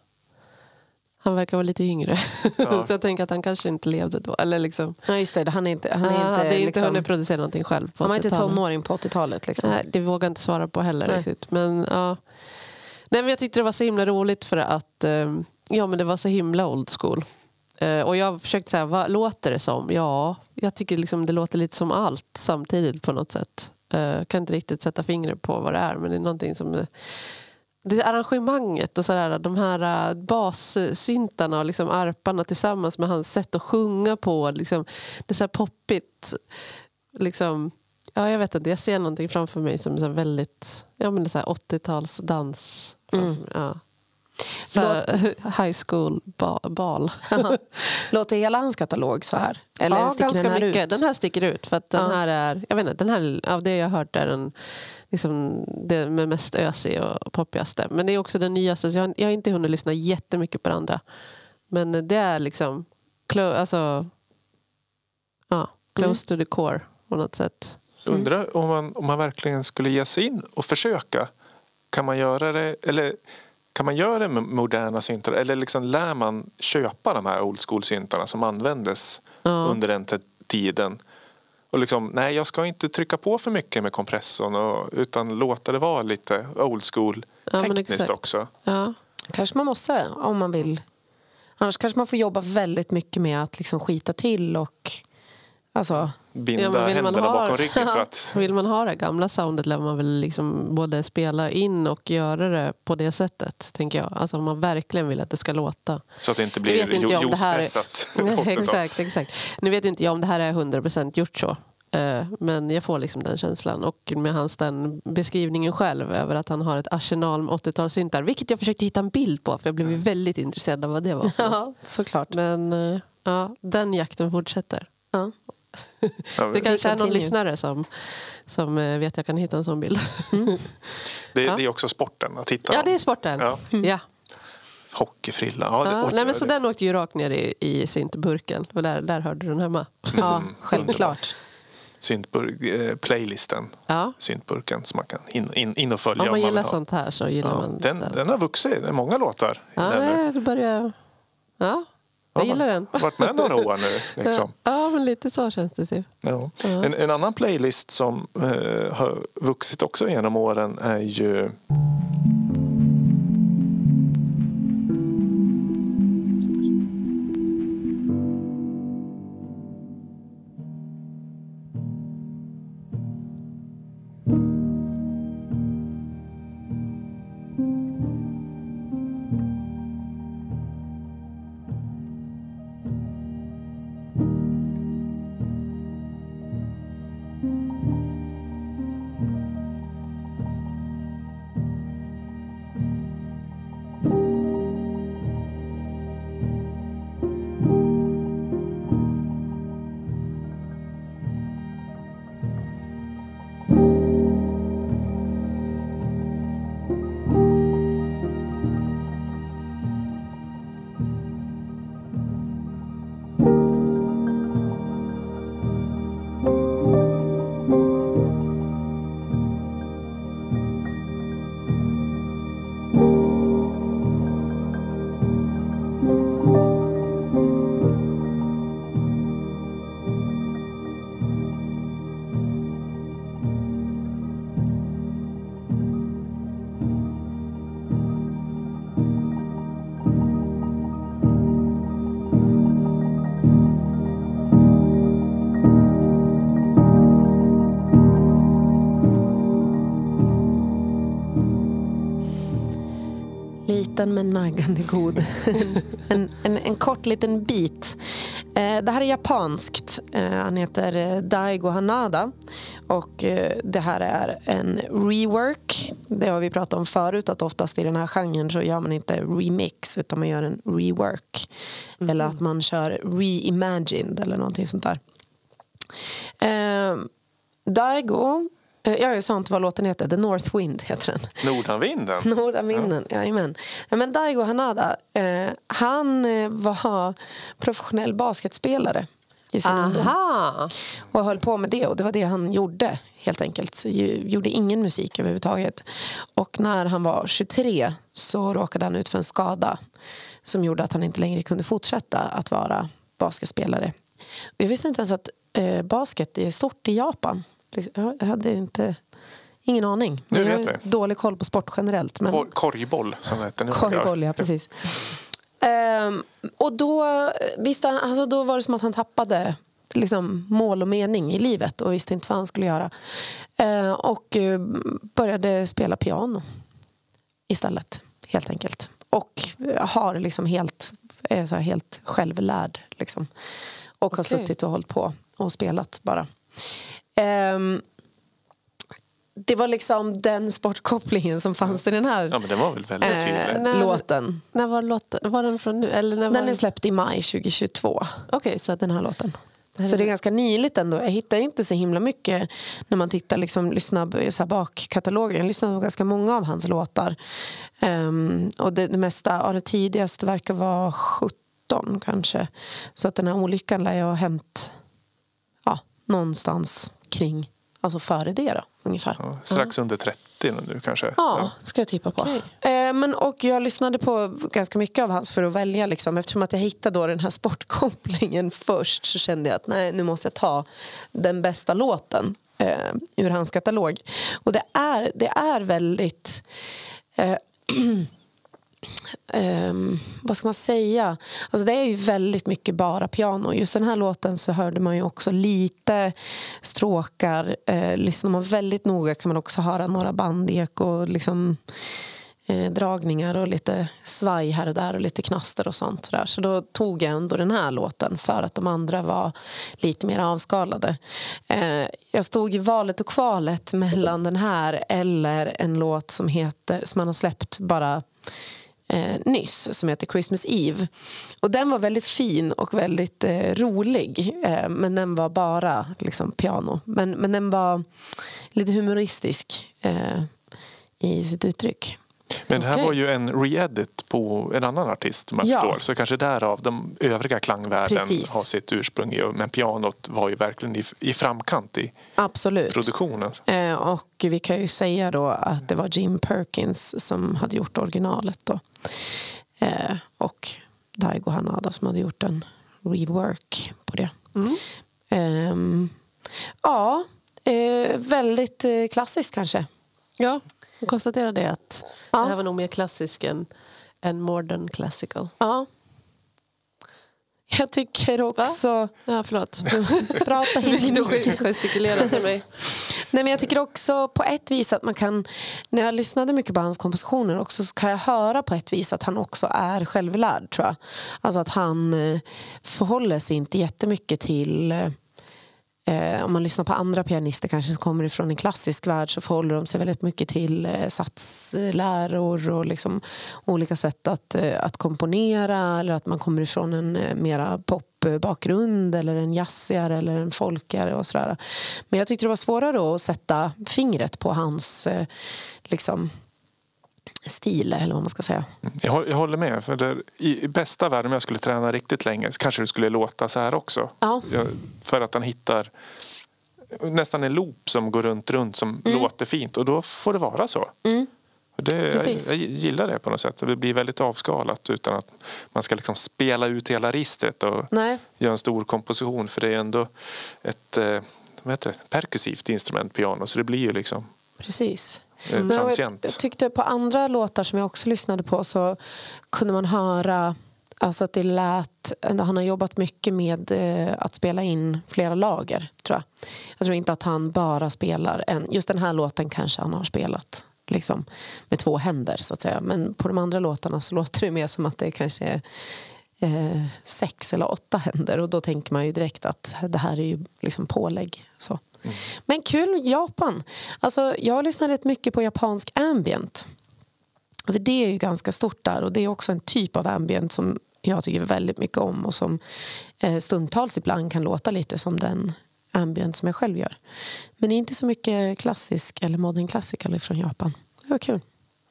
Han verkar vara lite yngre. så jag tänker att han kanske inte levde då. Eller liksom, Ja, just det. Han är inte, han han, är inte, hade inte liksom, hunnit producera någonting själv på han var inte 80-talet. tonåring på 80-talet. Liksom. Nej, det vågar jag inte svara på heller Nej. riktigt. Men, ja. Nej, men jag tyckte det var så himla roligt för att eh, ja, men det var så himla old school. Eh, och jag försökte säga, vad låter det som? Ja, jag tycker liksom det låter lite som allt samtidigt på något sätt. Eh, kan inte riktigt sätta fingret på vad det är, men det är någonting som... Det arrangemanget och sådär, de här eh, bassyntarna och liksom arparna tillsammans med hans sätt att sjunga på. Liksom, det är så här poppigt. Liksom, ja, jag vet inte, jag ser någonting framför mig som är så väldigt ja, men det är så här 80-talsdans. Ja. Så här, high school ba- bal. Låter hela hans katalog så här? Eller ja, ganska den mycket. ut? Den här sticker ut. För att den Ja. här är, jag vet inte, den här, av det jag har hört är den liksom, det med mest ösig och poppigaste. Men det är också den nyaste, så jag, har- jag har inte hunnit lyssna jättemycket på det andra. Men det är liksom, alltså, ja, close to the core på något sätt. Undrar om man, om man verkligen skulle ge sig in och försöka. Kan man göra det, eller kan man göra det med moderna syntar eller liksom lär man köpa de här old school-syntarna som användes under den tiden? Och liksom, nej, jag ska inte trycka på för mycket med kompressorn och, utan låta det vara lite old school Ja, tekniskt också. Ja. Kanske man måste om man vill. Annars kanske man får jobba väldigt mycket med att liksom skita till och alltså, Binda Ja, men vill man händerna ha- bakom ryggen för att Vill man ha det gamla soundet lär man väl liksom både spela in och göra det på det sättet. tänker jag. Alltså om man verkligen vill att det ska låta. så att det inte blir vet inte jag om det här är- juicepressat. Exakt, exakt. Nu vet inte jag om det här är 100% gjort så. Eh, Men jag får liksom den känslan. Och med hans den beskrivningen själv över att han har ett arsenal med 80-talssyntar. Vilket jag försökte hitta en bild på för jag blev ju väldigt intresserad av vad det var. ja, såklart. Men eh, ja, den jakten fortsätter. Ja. Ja, Det kanske är någon lyssnare som, som eh, vet jag kan hitta en sån bild. det, Ja. det är också sporten att hitta Ja, det är sporten. Ja. Ja. Hockeyfrilla. Ja, det, Ja, nej, men så den åkte ju rakt ner i, i syntburken. Och där, där hörde du den hemma. ja, självklart. syntburk, eh, playlisten. Ja. Syntburken som man kan in, in, in och följa. Om man gillar ha. sånt här så gillar Ja, man den, den har vuxit. Det är många låtar i Ja, den nu. nej, det börjar... Ja, jag Ja, gillar den. varit med några år nu. Liksom. Ja, men lite så känns det. Ju. Ja. En, en annan playlist som eh, har vuxit också genom åren är ju Liten men naggande god. en, en, en kort liten bit. Eh, det här är japanskt. Eh, han heter eh, Daigo Hanada. Och det här är en rework. Det har vi pratat om förut att oftast i den här genren så gör man inte remix utan man gör en rework. Eller att man kör reimagined eller någonting sånt där. Daigo, eh, jag sa inte vad låten heter, The North Wind heter den. Nordanvinden. Nordavinden, ja. jajamän. Ja, men Daigo Hanada, eh, han eh, var professionell basketspelare i sin ungdom. Aha! Och höll på med det och det var det han gjorde helt enkelt. Gjorde ingen musik överhuvudtaget. Och när han var 23 så råkade han ut för en skada som gjorde att han inte längre kunde fortsätta att vara basketspelare. Jag visste inte ens att eh, basket är stort i Japan. Jag hade inte, ingen aning. Nu jag vet har vi. dålig koll på sport generellt. Men... Kor, korgboll som det heter nu. Korgboll, ja precis. Ehm, och då, visste han, alltså då var det som att han tappade liksom, mål och mening i livet och visste inte vad han skulle göra. Ehm, och eh, började spela piano istället, helt enkelt. Och eh, har liksom helt, är så här helt självlärd. Liksom. Och har Okej. suttit och hållit på och spelat bara. Ehm, det var liksom den sportkopplingen som fanns till den här Ja, men den var väl väldigt eh, tydlig. Nej. låten. När var, låten, var den från nu? Eller när var Den är släppt i maj 2022, Okej, så att den här låten. här Så det är ganska nyligt ändå. Jag hittar inte så himla mycket när man tittar, liksom, lyssnar så bakkatalogen. Jag lyssnar på ganska många av hans låtar. Ehm, och det, det mesta, ja, det tidigaste verkar vara 17 kanske. Så att den här olyckan lär ju ha hänt någonstans kring Alltså före det då, ungefär. Ja, strax under 30 nu kanske. Ja, ska jag tippa på. Okej. Eh, men, och jag lyssnade på ganska mycket av hans för att välja. Liksom. Eftersom att jag hittade då den här sportkopplingen först så kände jag att nej, nu måste jag ta den bästa låten eh, ur hans katalog. Och det är, det är väldigt... Eh, um, vad ska man säga? Alltså det är ju väldigt mycket bara piano. Just den här låten så hörde man ju också lite stråkar. Uh, lyssnar man väldigt noga kan man också höra några bandek och liksom, uh, dragningar och lite svaj här och där och lite knaster och sånt. Så, där. så då tog jag ändå den här låten för att de andra var lite mer avskalade. Uh, jag stod i valet och kvalet mellan den här eller en låt som heter som man har släppt bara eh, nyss som heter Christmas Eve. Och den var väldigt fin och väldigt eh, rolig eh, men den var bara liksom, piano. Men, men den var lite humoristisk eh, i sitt uttryck. Men det här Okej. var ju en re-edit på en annan artist man Ja. förstår. Så kanske därav de övriga klangvärden Precis. har sitt ursprung i. Men pianot var ju verkligen i, i framkant i Absolut. produktionen. Eh, och vi kan ju säga då att det var Jim Perkins som hade gjort originalet då. Eh, och Daigo Hanada som hade gjort en rework på det. Ehm, ja, eh, väldigt eh, klassiskt kanske. Ja, jag konstaterar det att Ja. det här var nog mer klassisk än, än modern classical. Ja. Jag tycker också... Ja, förlåt. Prata in i Victor micken. gestikulerar till mig. Nej, men jag tycker också på ett vis att man kan, när jag lyssnade mycket på hans kompositioner också så kan jag höra på ett vis att han också är självlärd tror jag. Alltså att han eh, förhåller sig inte jättemycket till eh, om man lyssnar på andra pianister kanske som kommer ifrån en klassisk värld så förhåller de sig väldigt mycket till eh, satsläror och liksom olika sätt att, eh, att komponera eller att man kommer ifrån en eh, mera popbakgrund eller en jazzigare eller en folkigare och sådär. Men jag tyckte det var svårare att sätta fingret på hans eh, liksom, stil eller vad man ska säga. Jag, hå- jag håller med. För det, I i bästa världen om jag skulle träna riktigt länge så kanske det skulle låta så här också. Ja. Jag, för att han hittar nästan en loop som går runt, runt som Mm. låter fint. Och då får det vara så. Och Det, jag, jag gillar det på något sätt. Det blir väldigt avskalat utan att man ska liksom spela ut hela registret och Nej. göra en stor komposition. För det är ändå ett eh, vad heter det? perkussivt instrument, piano. Så det blir ju liksom Precis. Och jag, jag tyckte på andra låtar som jag också lyssnade på så kunde man höra alltså att det lät, han har jobbat mycket med eh, att spela in flera lager tror jag. Jag tror inte att han bara spelar en, just den här låten kanske han har spelat liksom, med två händer så att säga. Men på de andra låtarna så låter det mer som att det kanske är eh, sex eller åtta händer och då tänker man ju direkt att det här är ju liksom pålägg. Så. Men kul, Japan. Alltså, jag lyssnar rätt mycket på japansk ambient. För det är ju ganska stort där och det är också en typ av ambient som jag tycker väldigt mycket om och som eh, stundtals ibland kan låta lite som den ambient som jag själv gör. Men det är inte så mycket klassisk eller modern classical från Japan. Det var kul.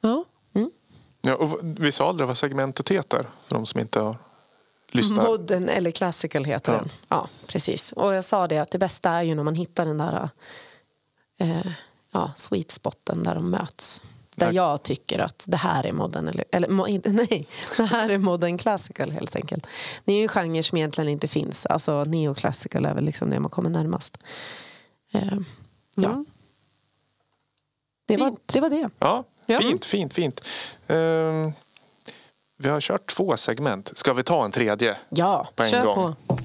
Ja. Ja, och vi sa aldrig vad segmentet heter för de som inte har lyssnat. Modern eller classical heter Ja. den. Ja, precis. Och jag sa det att det bästa är ju när man hittar den där eh, ja, sweet spoten där de möts. Där Ja. jag tycker att det här är modern eller, eller mo- inte, nej, det här är modern classical helt enkelt. Det är ju en genre som egentligen inte finns. Alltså neoclassical är väl liksom det man kommer närmast. Eh, ja. Mm. Det, var, Fint. det var det. Ja, Ja. fint, fint, fint. Vi har kört två segment. Ska vi ta en tredje Ja. på en Kör gång? på.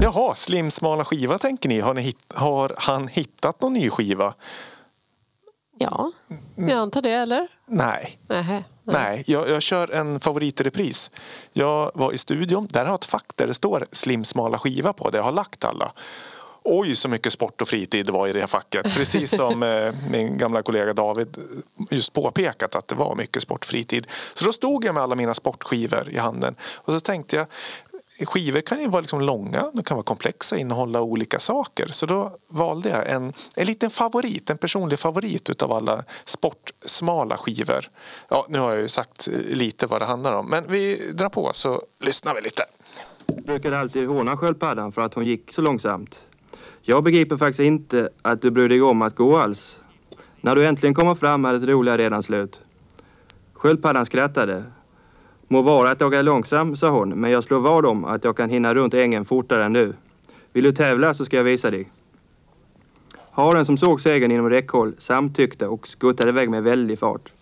Jaha, slim smala skiva tänker ni. Har, ni hitt, har han hittat någon ny skiva? ja. Mm. Jag antar det, eller? Nej. Nähä. Nej, jag, jag kör en favorit i repris. Jag var i studion. Där har jag ett fack där det står slim smala skiva på. Där jag har lagt alla. Oj, så mycket sport och fritid det var i det här facket. Precis som eh, min gamla kollega David just påpekat att det var mycket sport och fritid. Så då stod jag med alla mina sportskivor i handen. Och så tänkte jag, skivor kan ju vara liksom långa, de kan vara komplexa, innehålla olika saker. Så då valde jag en, en liten favorit, en personlig favorit utav alla sportsmala skivor. Ja, nu har jag ju sagt lite vad det handlar om, men vi drar på så lyssnar vi lite. brukade alltid håna sköldpaddan för att hon gick så långsamt. Jag begriper faktiskt inte att du bryr dig om att gå alls. När du äntligen kommer fram är det roliga redan slut. Sköldpaddan skrattade. Må vara att jag är långsam, sa hon, men jag slår vad om att jag kan hinna runt ängen fortare än du. Vill du tävla så ska jag visa dig. Haren som såg segern inom räckhåll samtyckte och skuttade iväg med väldig fart.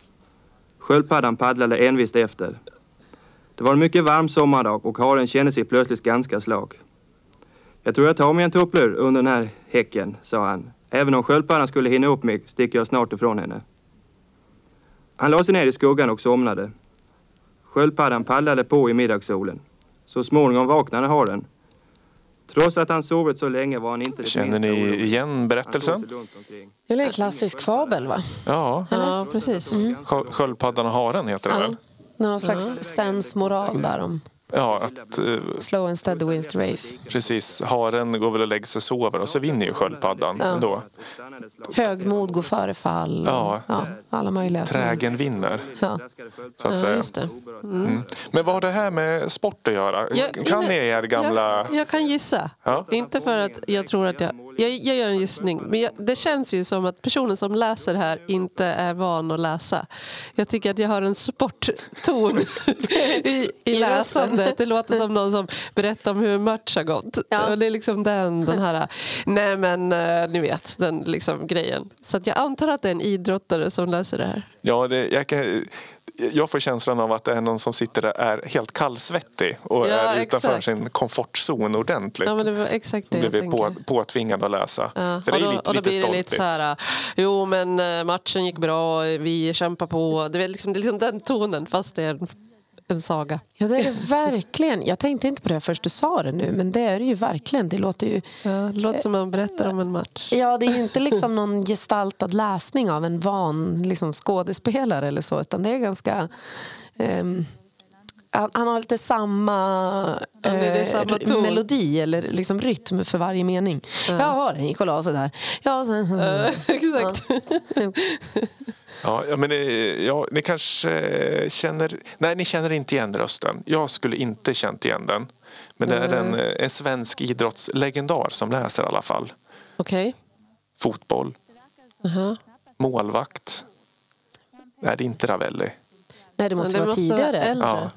Sköldpaddan paddlade envist efter. Det var en mycket varm sommardag och haren kände sig plötsligt ganska slak. Jag tror jag tar mig en tupplur under den här häcken, sa han. Även om sköldpaddan skulle hinna upp mig sticker jag snart ifrån henne. Han la sig ner i skuggan och somnade. Sköldpaddan paddlade på i middagssolen. Så småningom vaknade haren. Trots att han sovit så länge var han inte Känner ni igen berättelsen? Det är väl en klassisk fabel, va? Ja, Ja, precis. Skö- Sköldpaddan och haren heter det väl? Det är någon slags sensmoral där om Ja, att eh, slow and steady wins the race. precis. Haren går väl och lägger sig och sover och så vinner ju sköldpaddan ändå. Högmod går före fall. Ja. ja alla möjliga. Trägen vinner, Ja. så att Ja, säga. just det. Men vad har det här med sport att göra? Jag- kan ni er gamla... Jag, jag kan gissa. Ja. Inte för att jag tror att jag... Jag, jag gör en gissning. Men jag, det känns ju som att personen som läser här inte är van att läsa. Jag tycker att jag har en sportton i, i läsandet. Det låter som någon som berättar om hur en match har gått. Och det är liksom den, den här... Nej men eh, ni vet, den liksom grejen. Så att jag antar att det är en idrottare som läser det här. Ja, det, jag, kan, jag får känslan av att det är någon som sitter där är helt kallsvettig och Ja, är utanför exakt. sin komfortzon ordentligt. Ja, men det var exakt det jag tänker. på, påtvingad att läsa. Ja, För det är och då, lite, och då blir det lite så här, jo men eh, matchen gick bra, vi kämpar på. Det är liksom, det är liksom den tonen fast det är en, saga. Ja, det är det verkligen. Jag tänkte inte på det först du sa det nu, men det är det ju verkligen. Det låter ju... Ja, det låter som man berättar om en match. Ja, det är ju inte liksom någon gestaltad läsning av en van liksom, skådespelare eller så, utan det är ganska... ehm, han, han har lite samma, Ja, det- det är eh, samma melodi eller liksom rytm för varje mening. Ja, den gick och la sig där. Ja, sen, Exakt. Ja, ja, men, eh, ja, ni kanske känner... Nej, ni känner inte igen rösten. Jag skulle inte känt igen den. Men det är en, eh, en svensk idrottslegendar som läser i alla fall. Okej. Fotboll, Jaha. målvakt. Nej, det är inte Ravelli. Nej, det måste Men det vara måste tidigare. vara äldre. Ja.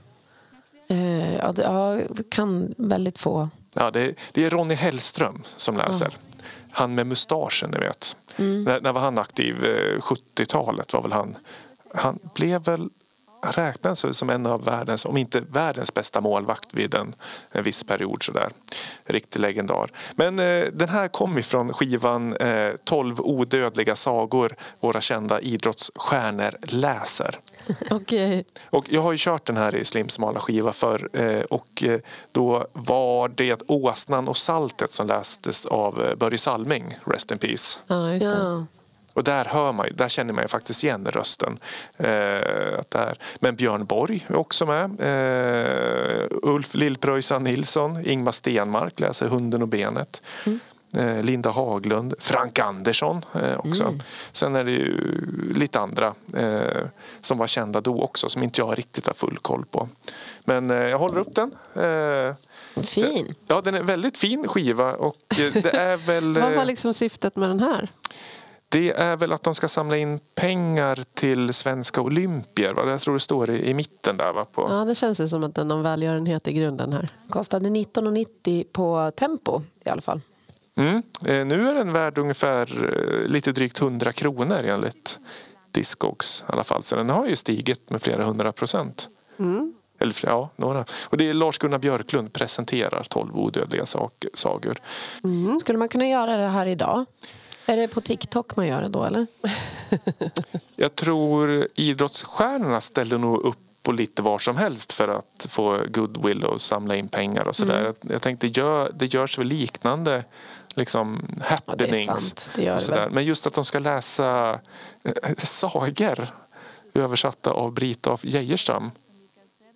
Eh, ja, det, ja, kan väldigt få. Ja, det, det är Ronny Hellström som läser. Han med mustaschen, ni vet. När, när var han aktiv? Eh, 70-talet var väl han. Han blev väl han räknades som en av världens, om inte världens bästa målvakt vid en, en viss period. Sådär. Riktig legendar. Men eh, den här kom ifrån skivan eh, 12 odödliga sagor våra kända idrottsstjärnor läser. Okej. Och jag har ju kört den här i slimsmala skiva för eh, och eh, då var det Åsnan och saltet som lästes av eh, Börje Salming, Rest in Peace. Ja, just det. Ja. Och där hör man där känner man ju faktiskt igen rösten. Eh, att det är. Men Björn Borg är också med. Eh, Ulf Lillpröjsan Nilsson, Ingmar Stenmark läser Hunden och benet. Eh, Linda Haglund, Frank Andersson eh, också. Sen är det ju lite andra eh, som var kända då också som inte jag riktigt har full koll på. Men jag håller upp den. Fin. ja, den är väldigt fin skiva och det är väl... Vad var liksom syftet med den här? Det är väl att de ska samla in pengar till svenska olympier. Va? Jag tror det står i, i mitten där. Va? På. Ja, det känns ju som att det är någon välgörenhet i grunden här. Kostade 19,90 på Tempo i alla fall. Mm. Eh, nu är den värd ungefär eh, lite drygt 100 kronor enligt Discogs. I alla fall. Så den har ju stigit med flera hundra procent. Eller flera, ja, några. Och det är Lars-Gunnar Björklund presenterar 12 odödliga sagor. Skulle man kunna göra det här idag? Är det på TikTok man gör det då eller? Jag tror idrottsstjärnorna ställer nog upp på lite var som helst för att få goodwill och samla in pengar och sådär. Jag, jag tänkte gör, det görs väl liknande liksom happenings. sant. Det och det sådär. väl. Men just att de ska läsa eh, sagor översatta av Brita af Geijerstam.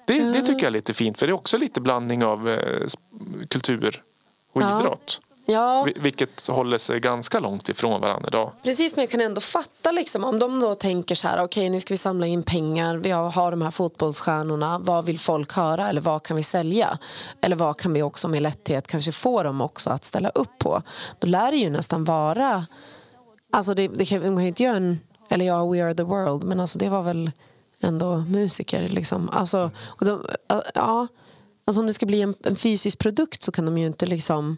Det, det tycker jag är lite fint för det är också lite blandning av s- kultur och Ja. idrott. Ja. Vi- Vilket håller sig ganska långt ifrån varandra idag. Precis, men jag kan ändå fatta liksom, om de då tänker så här, okej nu ska vi samla in pengar, vi har, har de här fotbollsstjärnorna, vad vill folk höra eller vad kan vi sälja? Eller vad kan vi också med lätthet kanske få dem också att ställa upp på? Då lär det ju nästan vara, alltså det, det kan, man kan ju inte göra en, eller ja, We Are The World, men alltså det var väl ändå musiker liksom. Alltså, och de, ja, alltså om det ska bli en, en fysisk produkt så kan de ju inte liksom,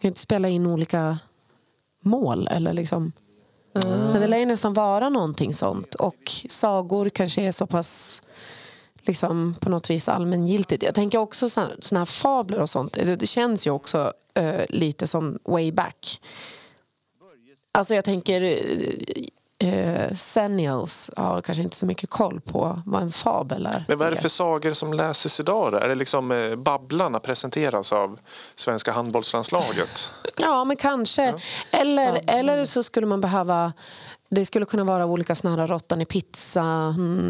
kan inte spela in olika mål eller liksom men det lär ju nästan vara någonting sånt. Och sagor kanske är så pass liksom, på något vis allmängiltigt. Jag tänker också såna här fabler och sånt. Det, känns ju också eh, lite som way back. Alltså jag tänker eh, Senials har kanske inte så mycket koll på vad en fabel är. Men vad är det för sagor som läses idag? Då? Är det liksom eh, Babblarna presenteras av svenska handbollslandslaget? Ja, men kanske. Eller, eller så skulle man behöva... Det skulle kunna vara olika såna råttan i pizza-grejer.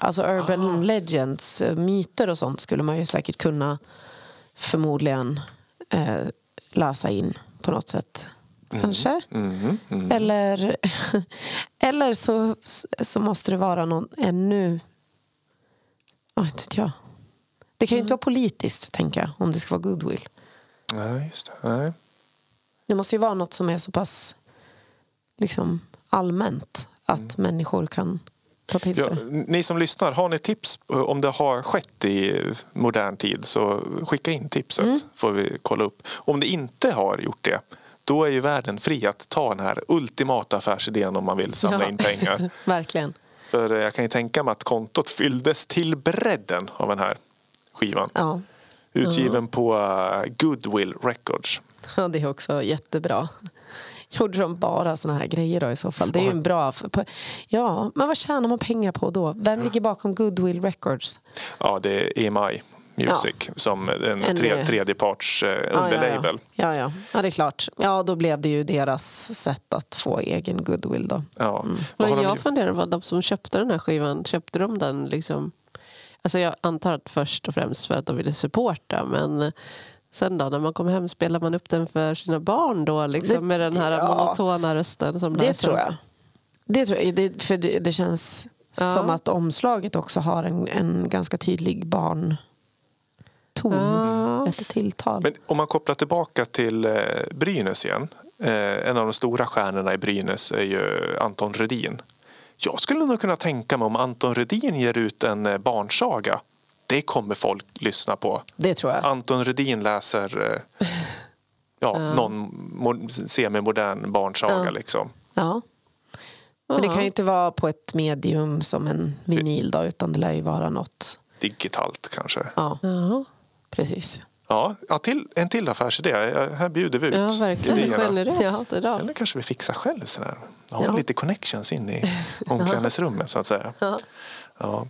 Alltså urban legends, eh, myter och sånt skulle man ju säkert kunna förmodligen eh, läsa in på något sätt. Kanske. Mhm, mhm. Eller, eller så, så måste det vara någon ännu... Oh, inte vet jag. Det kan ju inte vara politiskt, tänker jag, om det ska vara goodwill. Nej, just det. Nej. Det måste ju vara något som är så pass liksom, allmänt att människor kan ta till sig Ja, ni som lyssnar, har ni tips eh, om det har skett i modern tid så skicka in tipset Mm. får vi kolla upp. Om det inte har gjort det då är ju världen fri att ta den här ultimata affärsidén om man vill samla Ja. in pengar. Verkligen. För eh, jag kan ju tänka mig att kontot fylldes till bredden av den här skivan. Ja. Utgiven på eh, Goodwill Records. ja, det är också jättebra. Gjorde de bara såna här grejer då i så fall? Det är ju en bra... Ja, men vad tjänar man pengar på då? Vem ligger bakom Goodwill Records? Ja, det är EMI Music som en, En, tre, eh, tredjeparts eh, Ja, ja, underlabel. Ja, ja. ja, det är klart. Ja, då blev det ju deras sätt att få egen goodwill då. Ja. Mm. Vad de jag funderar på de som köpte den här skivan, köpte de den liksom... Alltså jag antar att först och främst för att de ville supporta men sen då när man kom hem spelar man upp den för sina barn då liksom Det- med den här ja. monotona rösten som Det läser tror upp. jag. Det tror jag. Det, för det, det känns Ja. som att omslaget också har en, en ganska tydlig barnton. Ja. Ett tilltal. Men om man kopplar tillbaka till eh, Brynäs igen. Eh, en av de stora stjärnorna i Brynäs är ju Anton Rudin. Jag skulle nog kunna tänka mig om Anton Rudin ger ut en eh, barnsaga. Det kommer folk lyssna på. det tror jag. Anton Rudin läser ja, någon mo- semimodern barnsaga. Ja. Liksom. Ja. Men det kan ju inte vara på ett medium som en vinyl då, utan det lär ju vara något. Digitalt kanske. Ja, Ja, precis. Ja, ja till, en till affärsidé. Här bjuder vi ut ja verkligen idéerna. generöst idag. Eller kanske vi fixar själv sådär. Har Ja. lite connections in i omklädningsrummet så att säga. Ja. Ja.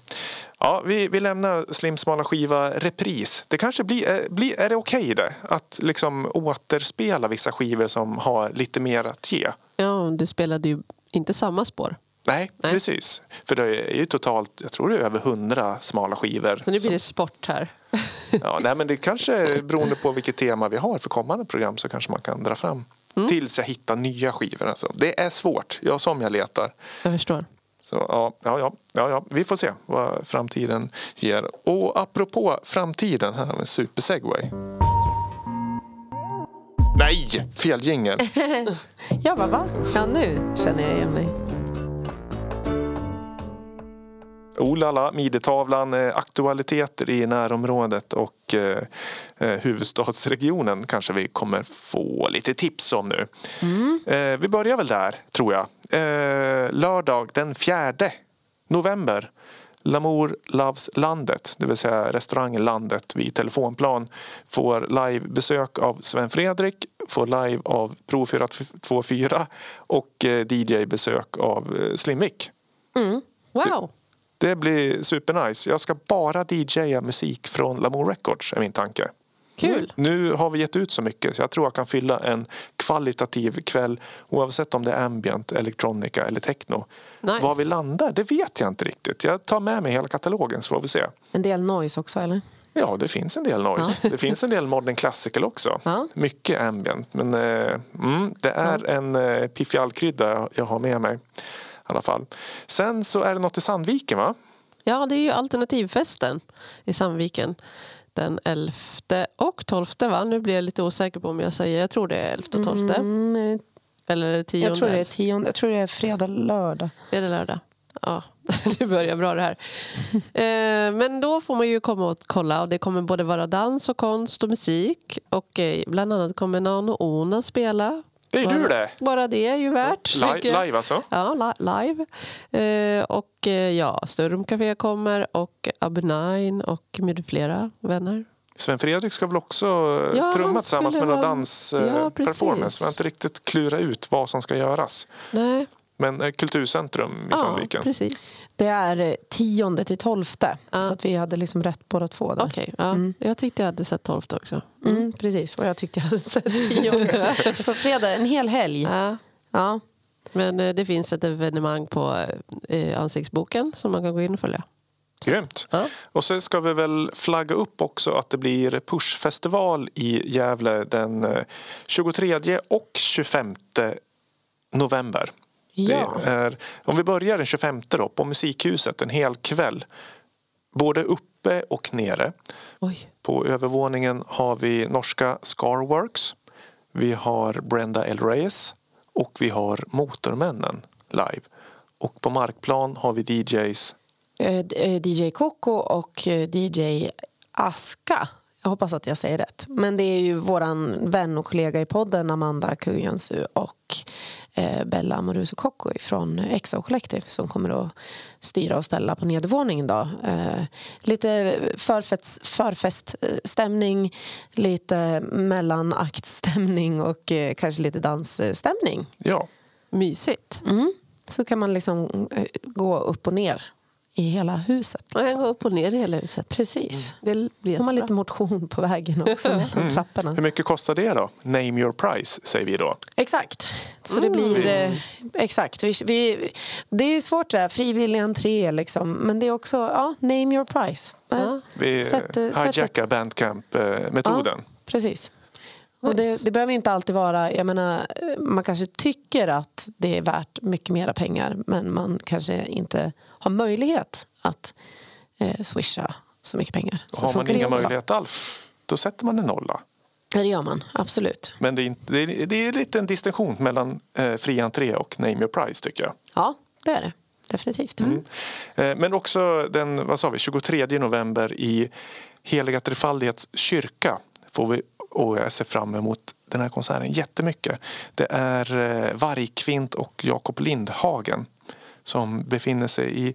Ja, vi, vi lämnar Slim smala skiva repris. Det kanske blir, eh, blir är det okej det? Att liksom återspela vissa skivor som har lite mer att ge? Ja, du spelade ju inte samma spår. Nej, Nej. precis. För det är ju totalt, jag tror det är över hundra smala skivor. Så nu blir som- det sport här. Ja, nej, men det kanske beroende på vilket tema vi har för kommande program så kanske man kan dra fram. Mm. Tills jag hittar nya skivor. Alltså. Det är svårt, jag som jag letar. Jag förstår. Så ja, ja, ja, ja, vi får se vad framtiden ger. Och apropå framtiden, här har vi en supersegway. Nej, fel jingel. Ja, va, va? Ja, nu känner jag igen mig. Oh la la, Midetavlan, eh, aktualiteter i närområdet och eh, eh, huvudstadsregionen kanske vi kommer få lite tips om nu. Eh, vi börjar väl där, tror jag. Lördag den 4 november. Lamour Loves Landet, det vill säga restaurangen Landet vid telefonplan får livebesök av Sven Fredrik, får live av Pro 424 och DJ-besök av Slimvik. Wow! Det blir supernice. Jag ska bara DJa musik från Lamour Records är min tanke. Kul! Nu har vi gett ut så mycket så jag tror jag kan fylla en kvalitativ kväll oavsett om det är ambient, electronica eller techno. Nice. Var vi landar, det vet jag inte riktigt. Jag tar med mig hela katalogen så får vi se. En del noise också, eller? Ja, det finns en del noise. Det finns en del modern classical också. Ja. Mycket ambient. Men eh, mm, det är en eh, piffig allkrydda jag har med mig. Alla fall. Sen så är det något i Sandviken va? Ja, det är ju alternativfesten i Sandviken. Den 11 och 12 va? Nu blir jag lite osäker på om jag säger. Jag tror det är 11 och 12. Mm, Eller är det 10? jag tror det är tionde. Jag tror det är fredag, lördag. Det lördag? Ja, det börjar bra det här. Eh, Men då får man ju komma och kolla. Och det kommer både vara dans och konst och musik. Och eh, bland annat kommer Nano Ona spela. Det är du det! Bara det är ju värt. Li- tänker jag. live alltså? Ja, li- live. Eh, och eh, ja, Sturm Café kommer och Abunine och med flera vänner. Sven Fredrik ska väl också eh, Ja, trumma tillsammans med någon dansperformance. Ja. Vi har inte riktigt klurat ut vad som ska göras. Nej, Men Kulturcentrum i ja, Sandviken. precis. Det är eh, tionde till tolfte. Ja. Så att vi hade liksom rätt båda två där. Okej, ja. jag tyckte jag hade sett 12 också. Mm, precis, och jag tyckte jag hade sett tionde. Så fredag, en hel helg. Ja. Ja. Men eh, det finns ett evenemang på eh, Ansiktsboken som man kan gå in och följa. Grymt. Ja. Och så ska vi väl flagga upp också att det blir Pushfestival i Gävle den eh, 23 och 25 november. Ja. Är, om vi börjar den 25 då, på Musikhuset en hel kväll. Både uppe och nere. Oj. På övervåningen har vi norska Scarworks. Vi har Brenda L. Reyes och vi har Motormännen live. Och på markplan har vi DJs. Eh, d- eh, DJ Coco och eh, DJ Aska. Jag hoppas att jag säger rätt. Men det är ju våran vän och kollega i podden Amanda Kujansu och Bella Amoruso Coco från Exo Collective som kommer att styra och ställa på nedervåningen. Då. Eh, lite förfest, förfeststämning, lite mellanaktstämning och eh, kanske lite dansstämning. Ja, Mysigt. Mm. Så kan man liksom eh, gå upp och ner i hela huset. Går upp och ner i hela huset. Precis. Det blir Får man lite motion på vägen också mellan trapporna. hur mycket kostar det då? Name your price säger vi då. Exakt. Så det blir... Eh, exakt. Vi, vi, det är ju svårt det där, frivillig entré liksom. Men det är också, ja, name your price. Ja. Vi sätt, eh, sätt hijackar bandcamp-metoden. Ja, precis. Och det, det behöver inte alltid vara... Jag menar, man kanske tycker att det är värt mycket mera pengar men man kanske inte har möjlighet att eh, swisha så mycket pengar. Så Har man inga möjlighet alls, då sätter man en nolla. Ja, det gör man. Absolut. Men det är, det är, det är lite en distinktion mellan eh, fri entré och name your price tycker jag. Ja, det är det. Definitivt. Eh, men också den vad sa vi, 23 november i Heliga Trefaldighets kyrka får vi, och jag ser fram emot den här konserten jättemycket. Det är eh, Vargkvint och Jakob Lindhagen som befinner sig i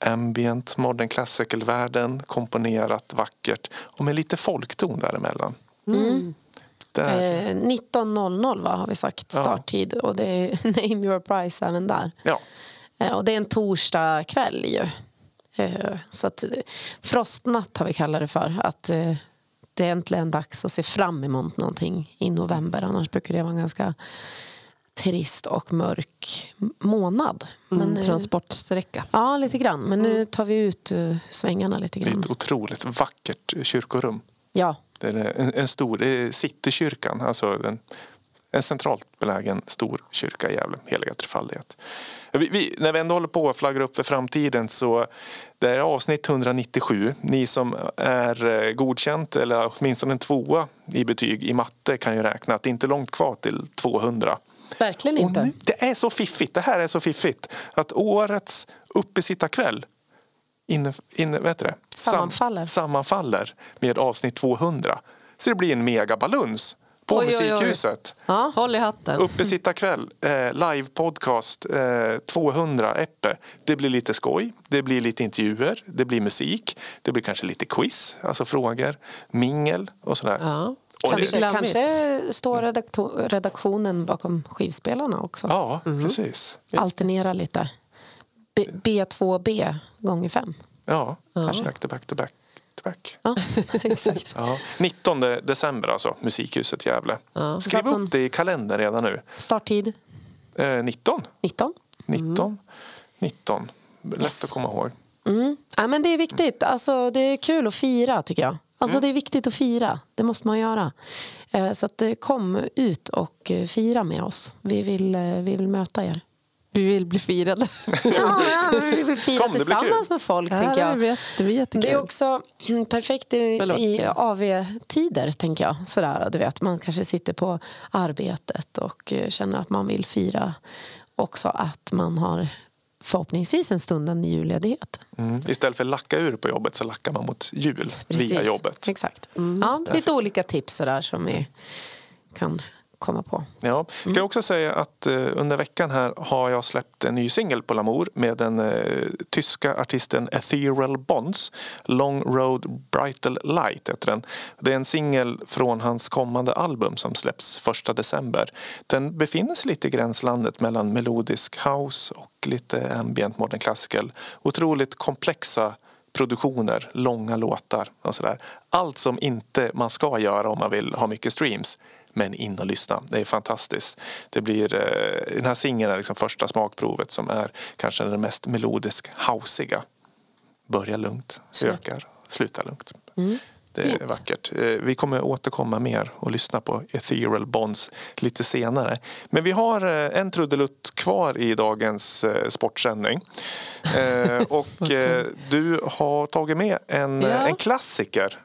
ambient, modern classical-världen, komponerat vackert och med lite folkton däremellan. Där. Eh, 19.00 va, har vi sagt Ja. starttid och det är name your price även där. Ja. Eh, och det är en torsdag kväll ju. Eh, så att eh, frostnatt har vi kallat det för. Att eh, det är äntligen dags att se fram emot någonting i november. Annars brukar det vara en ganska trist och mörk månad. Men, Mm, eh, transportsträcka. Ja, lite grann. Men nu tar vi ut eh, svängarna lite Det är grann. ett otroligt vackert kyrkorum. Ja, Det är en, en stor, det är Citykyrkan, alltså en, en centralt belägen stor kyrka i Gävle, Heliga Trefaldighet. Vi, vi, när vi ändå håller på att flagga upp för framtiden så det är avsnitt 197. Ni som är eh, godkänt eller åtminstone en tvåa i betyg i matte kan ju räkna att det inte är långt kvar till 200. Verkligen Och inte. nu, det är så fiffigt, det här är så fiffigt att årets uppesittarkväll inne, inne, vet du det? Sam- Sammanfaller. sammanfaller med avsnitt 200. Så det blir en megabaluns på Oj, oj, oj. Musikhuset. Ja. Håll i hatten. Uppesittarkväll, eh, live podcast eh, 200 Eppe. Det blir lite skoj, det blir lite intervjuer, det blir musik, det blir kanske lite quiz, alltså frågor, mingel och sådär. Ja. Och det, Kanske, kanske står redaktionen bakom skivspelarna också. ja, precis. Alternera lite. B- B2B gånger fem. Ja, back to back to back. to back. Ja, exakt. Ja. 19 december alltså, Musikhuset Gävle. Ja. Skriv upp det i kalendern redan nu. Starttid Eh, 19. 19. 19. 19. Lätt Yes. att komma ihåg. Mm. Ja, men det är viktigt. Alltså, det är kul att fira, tycker jag. Alltså, Det är viktigt att fira. Det måste man göra. Eh, Så att, eh, kom ut och eh, fira med oss. Vi vill, vi vill möta er. Vi vill bli firade. Ja, ja, vi vill fira Kom, tillsammans med folk. Ja, tänker det jag. det blir jättekul. Det är också mm, perfekt i, Förlåt. i AV-tider, tänker jag. Sådär, du vet, man kanske sitter på arbetet och känner att man vill fira också att man har förhoppningsvis en stundande julledighet. Mm. Istället för lacka ur på jobbet så lackar man mot jul via jobbet. Exakt. ja, lite olika tips sådär som vi kan komma på. Ja. Kan jag också säga att eh, under veckan här har jag släppt en ny singel på Lamour med den eh, tyska artisten Ethereal Bonds. Long Road Brightel Light heter den. Det är en singel från hans kommande album som släpps 1 december. Den befinner sig lite i gränslandet mellan melodisk house och lite ambient modern classical. Otroligt komplexa produktioner, långa låtar och sådär. Allt som inte man ska göra om man vill ha mycket streams. Men in och lyssna. Det är fantastiskt. Det blir, eh, den här singeln är liksom första smakprovet som är kanske den mest melodisk housiga. Börja lugnt, ökar, sluta lugnt. Det är Fint. vackert. Eh, Vi kommer återkomma mer och lyssna på Ethereal Bonds lite senare. Men vi har eh, en trudelutt kvar i dagens sportsändning. Och du har tagit med en, Ja. en klassiker,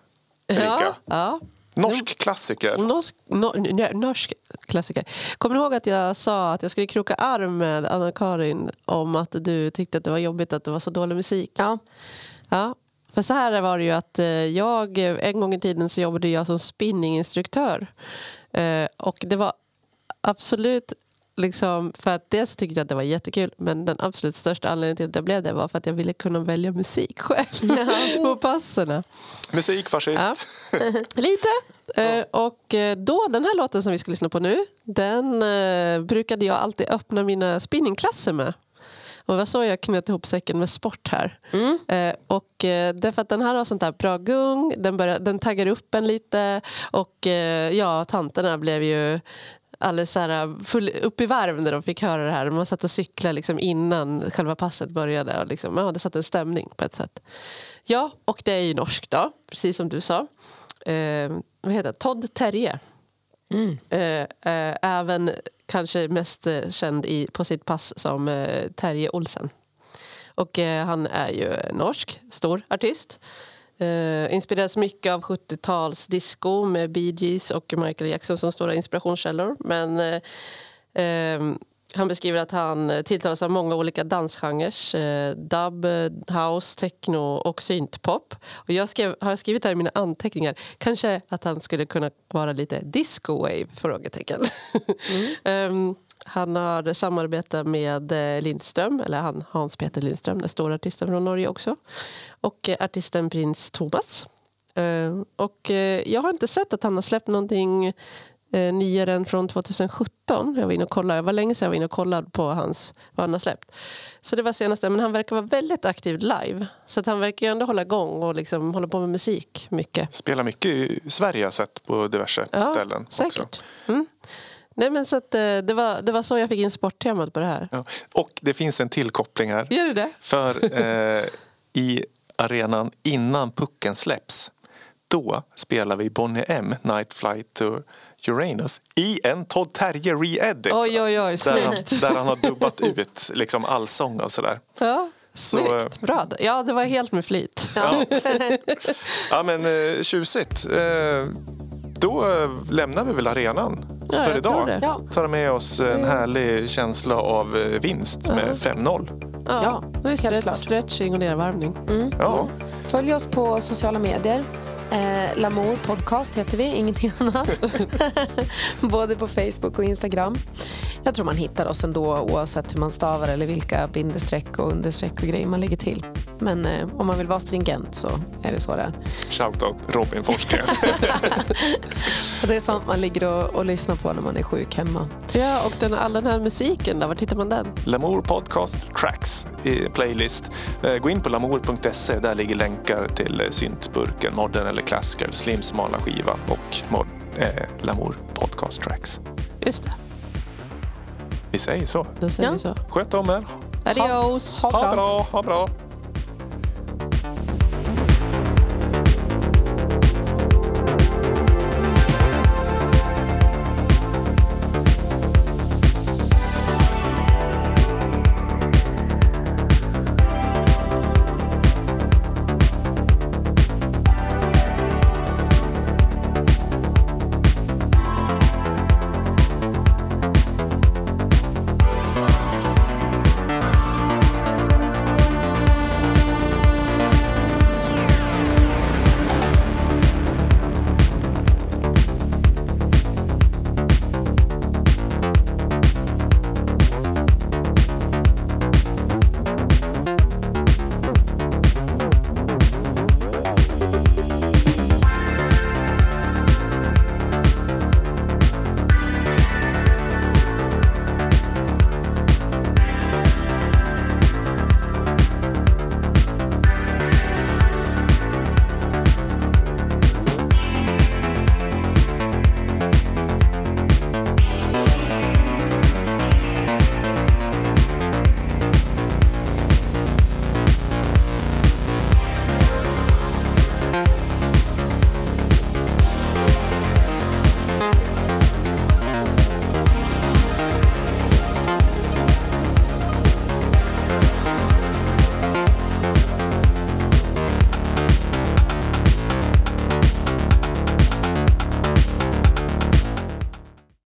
Erika. ja, ja. Norsk klassiker. Norsk, no, norsk klassiker. Kommer du ihåg att jag sa att jag skulle kroka arm med Anna-Karin om att du tyckte att det var jobbigt att det var så dålig musik? Ja. Ja. För så här var det ju att eh, jag, en gång i tiden så jobbade jag som spinninginstruktör. Eh, Och det var absolut liksom, för att dels tyckte jag att det var jättekul men den absolut största anledningen till att jag blev det var för att jag ville kunna välja musik själv på passerna. Musikfascist. Lite. Eh, och eh, då, den här låten som vi ska lyssna på nu, den eh, brukade jag alltid öppna mina spinningklasser med. Och det var så jag knöt ihop säcken med sport här. Eh, och eh, därför att den här har sånt där bra gung, den, börjar, den taggar upp en lite och eh, ja, tanterna blev ju alldeles så här full, upp i varv när de fick höra det här. Man satt och cyklade liksom innan själva passet började. Och liksom, ja, det satte en stämning på ett sätt. Ja, och det är ju norskt då, precis som du sa. Eh, vad heter det? Todd Terje. Eh, eh, även kanske mest eh, känd i, på sitt pass som eh, Terje Olsen. Och eh, han är ju norsk, stor artist. Eh, inspireras mycket av 70-tals disco med Bee Gees och Michael Jackson som stora inspirationskällor. Men eh, ehm, han beskriver att han tilltalas av många olika dansgenrer. Eh, dub, house, techno och syntpop. Och jag skrev, har skrivit här i mina anteckningar kanske att han skulle kunna vara lite disco-wave? Frågetecken. Ehm, han har samarbetat med eh, Lindström, eller han, Hans-Peter Lindström, den stora artisten från Norge också. Och eh, artisten Prins Thomas. Ehm, och eh, jag har inte sett att han har släppt någonting nyare än från 2017. Jag var inne och kollade. Det var länge sedan jag var inne och kollade på hans, vad han har släppt. Så det var senaste. Men han verkar vara väldigt aktiv live. Så att han verkar ju ändå hålla igång och liksom hålla på med musik mycket. Spelar mycket i Sverige har jag sett på diverse ställen. Också. säkert. Mm. Nej, men så att, eh, det, var, det var så jag fick in sporttemat på det här. Ja. Och det finns en till koppling här. Gör det det? För eh, i arenan innan pucken släpps då spelar vi Bonnie M, Night Flight to Uranus i en Todd Terje re-edit. Oj, oj, oj, där, han, där han har dubbat ut liksom allsång och sådär. Ja, Så, snyggt. Bra. Ja, det var helt med flit. Ja, ja men eh, tjusigt. Eh, då eh, lämnar vi väl arenan Ja, för jag tror idag. det. Ja. Tar med oss en härlig känsla av eh, vinst med 5-0. Ja, Ja, det är stretch, stretching och nedvarvning. Ja. Följ oss på sociala medier. Eh, Lamour podcast heter vi, ingenting annat. Både på Facebook och Instagram. Jag tror man hittar oss ändå oavsett hur man stavar eller vilka bindestreck och understreck och grejer man lägger till. Men eh, om man vill vara stringent så är det så det är. Shoutout Robin Forsgren. Och det är sånt man ligger och, och lyssnar på när man är sjuk hemma. Ja, och den, all den här musiken, då, var hittar man den? Lamour Podcast Tracks i playlist. Eh, Gå in på lamour.se. Där ligger länkar till eh, syntburken, modern eller classical, slims smala skiva och mod, eh, Lamour Podcast Tracks. Just det, Vi säger så. då säger Ja. vi så. Sköt om er. Adios! Ha Ha bra. bra, ha bra.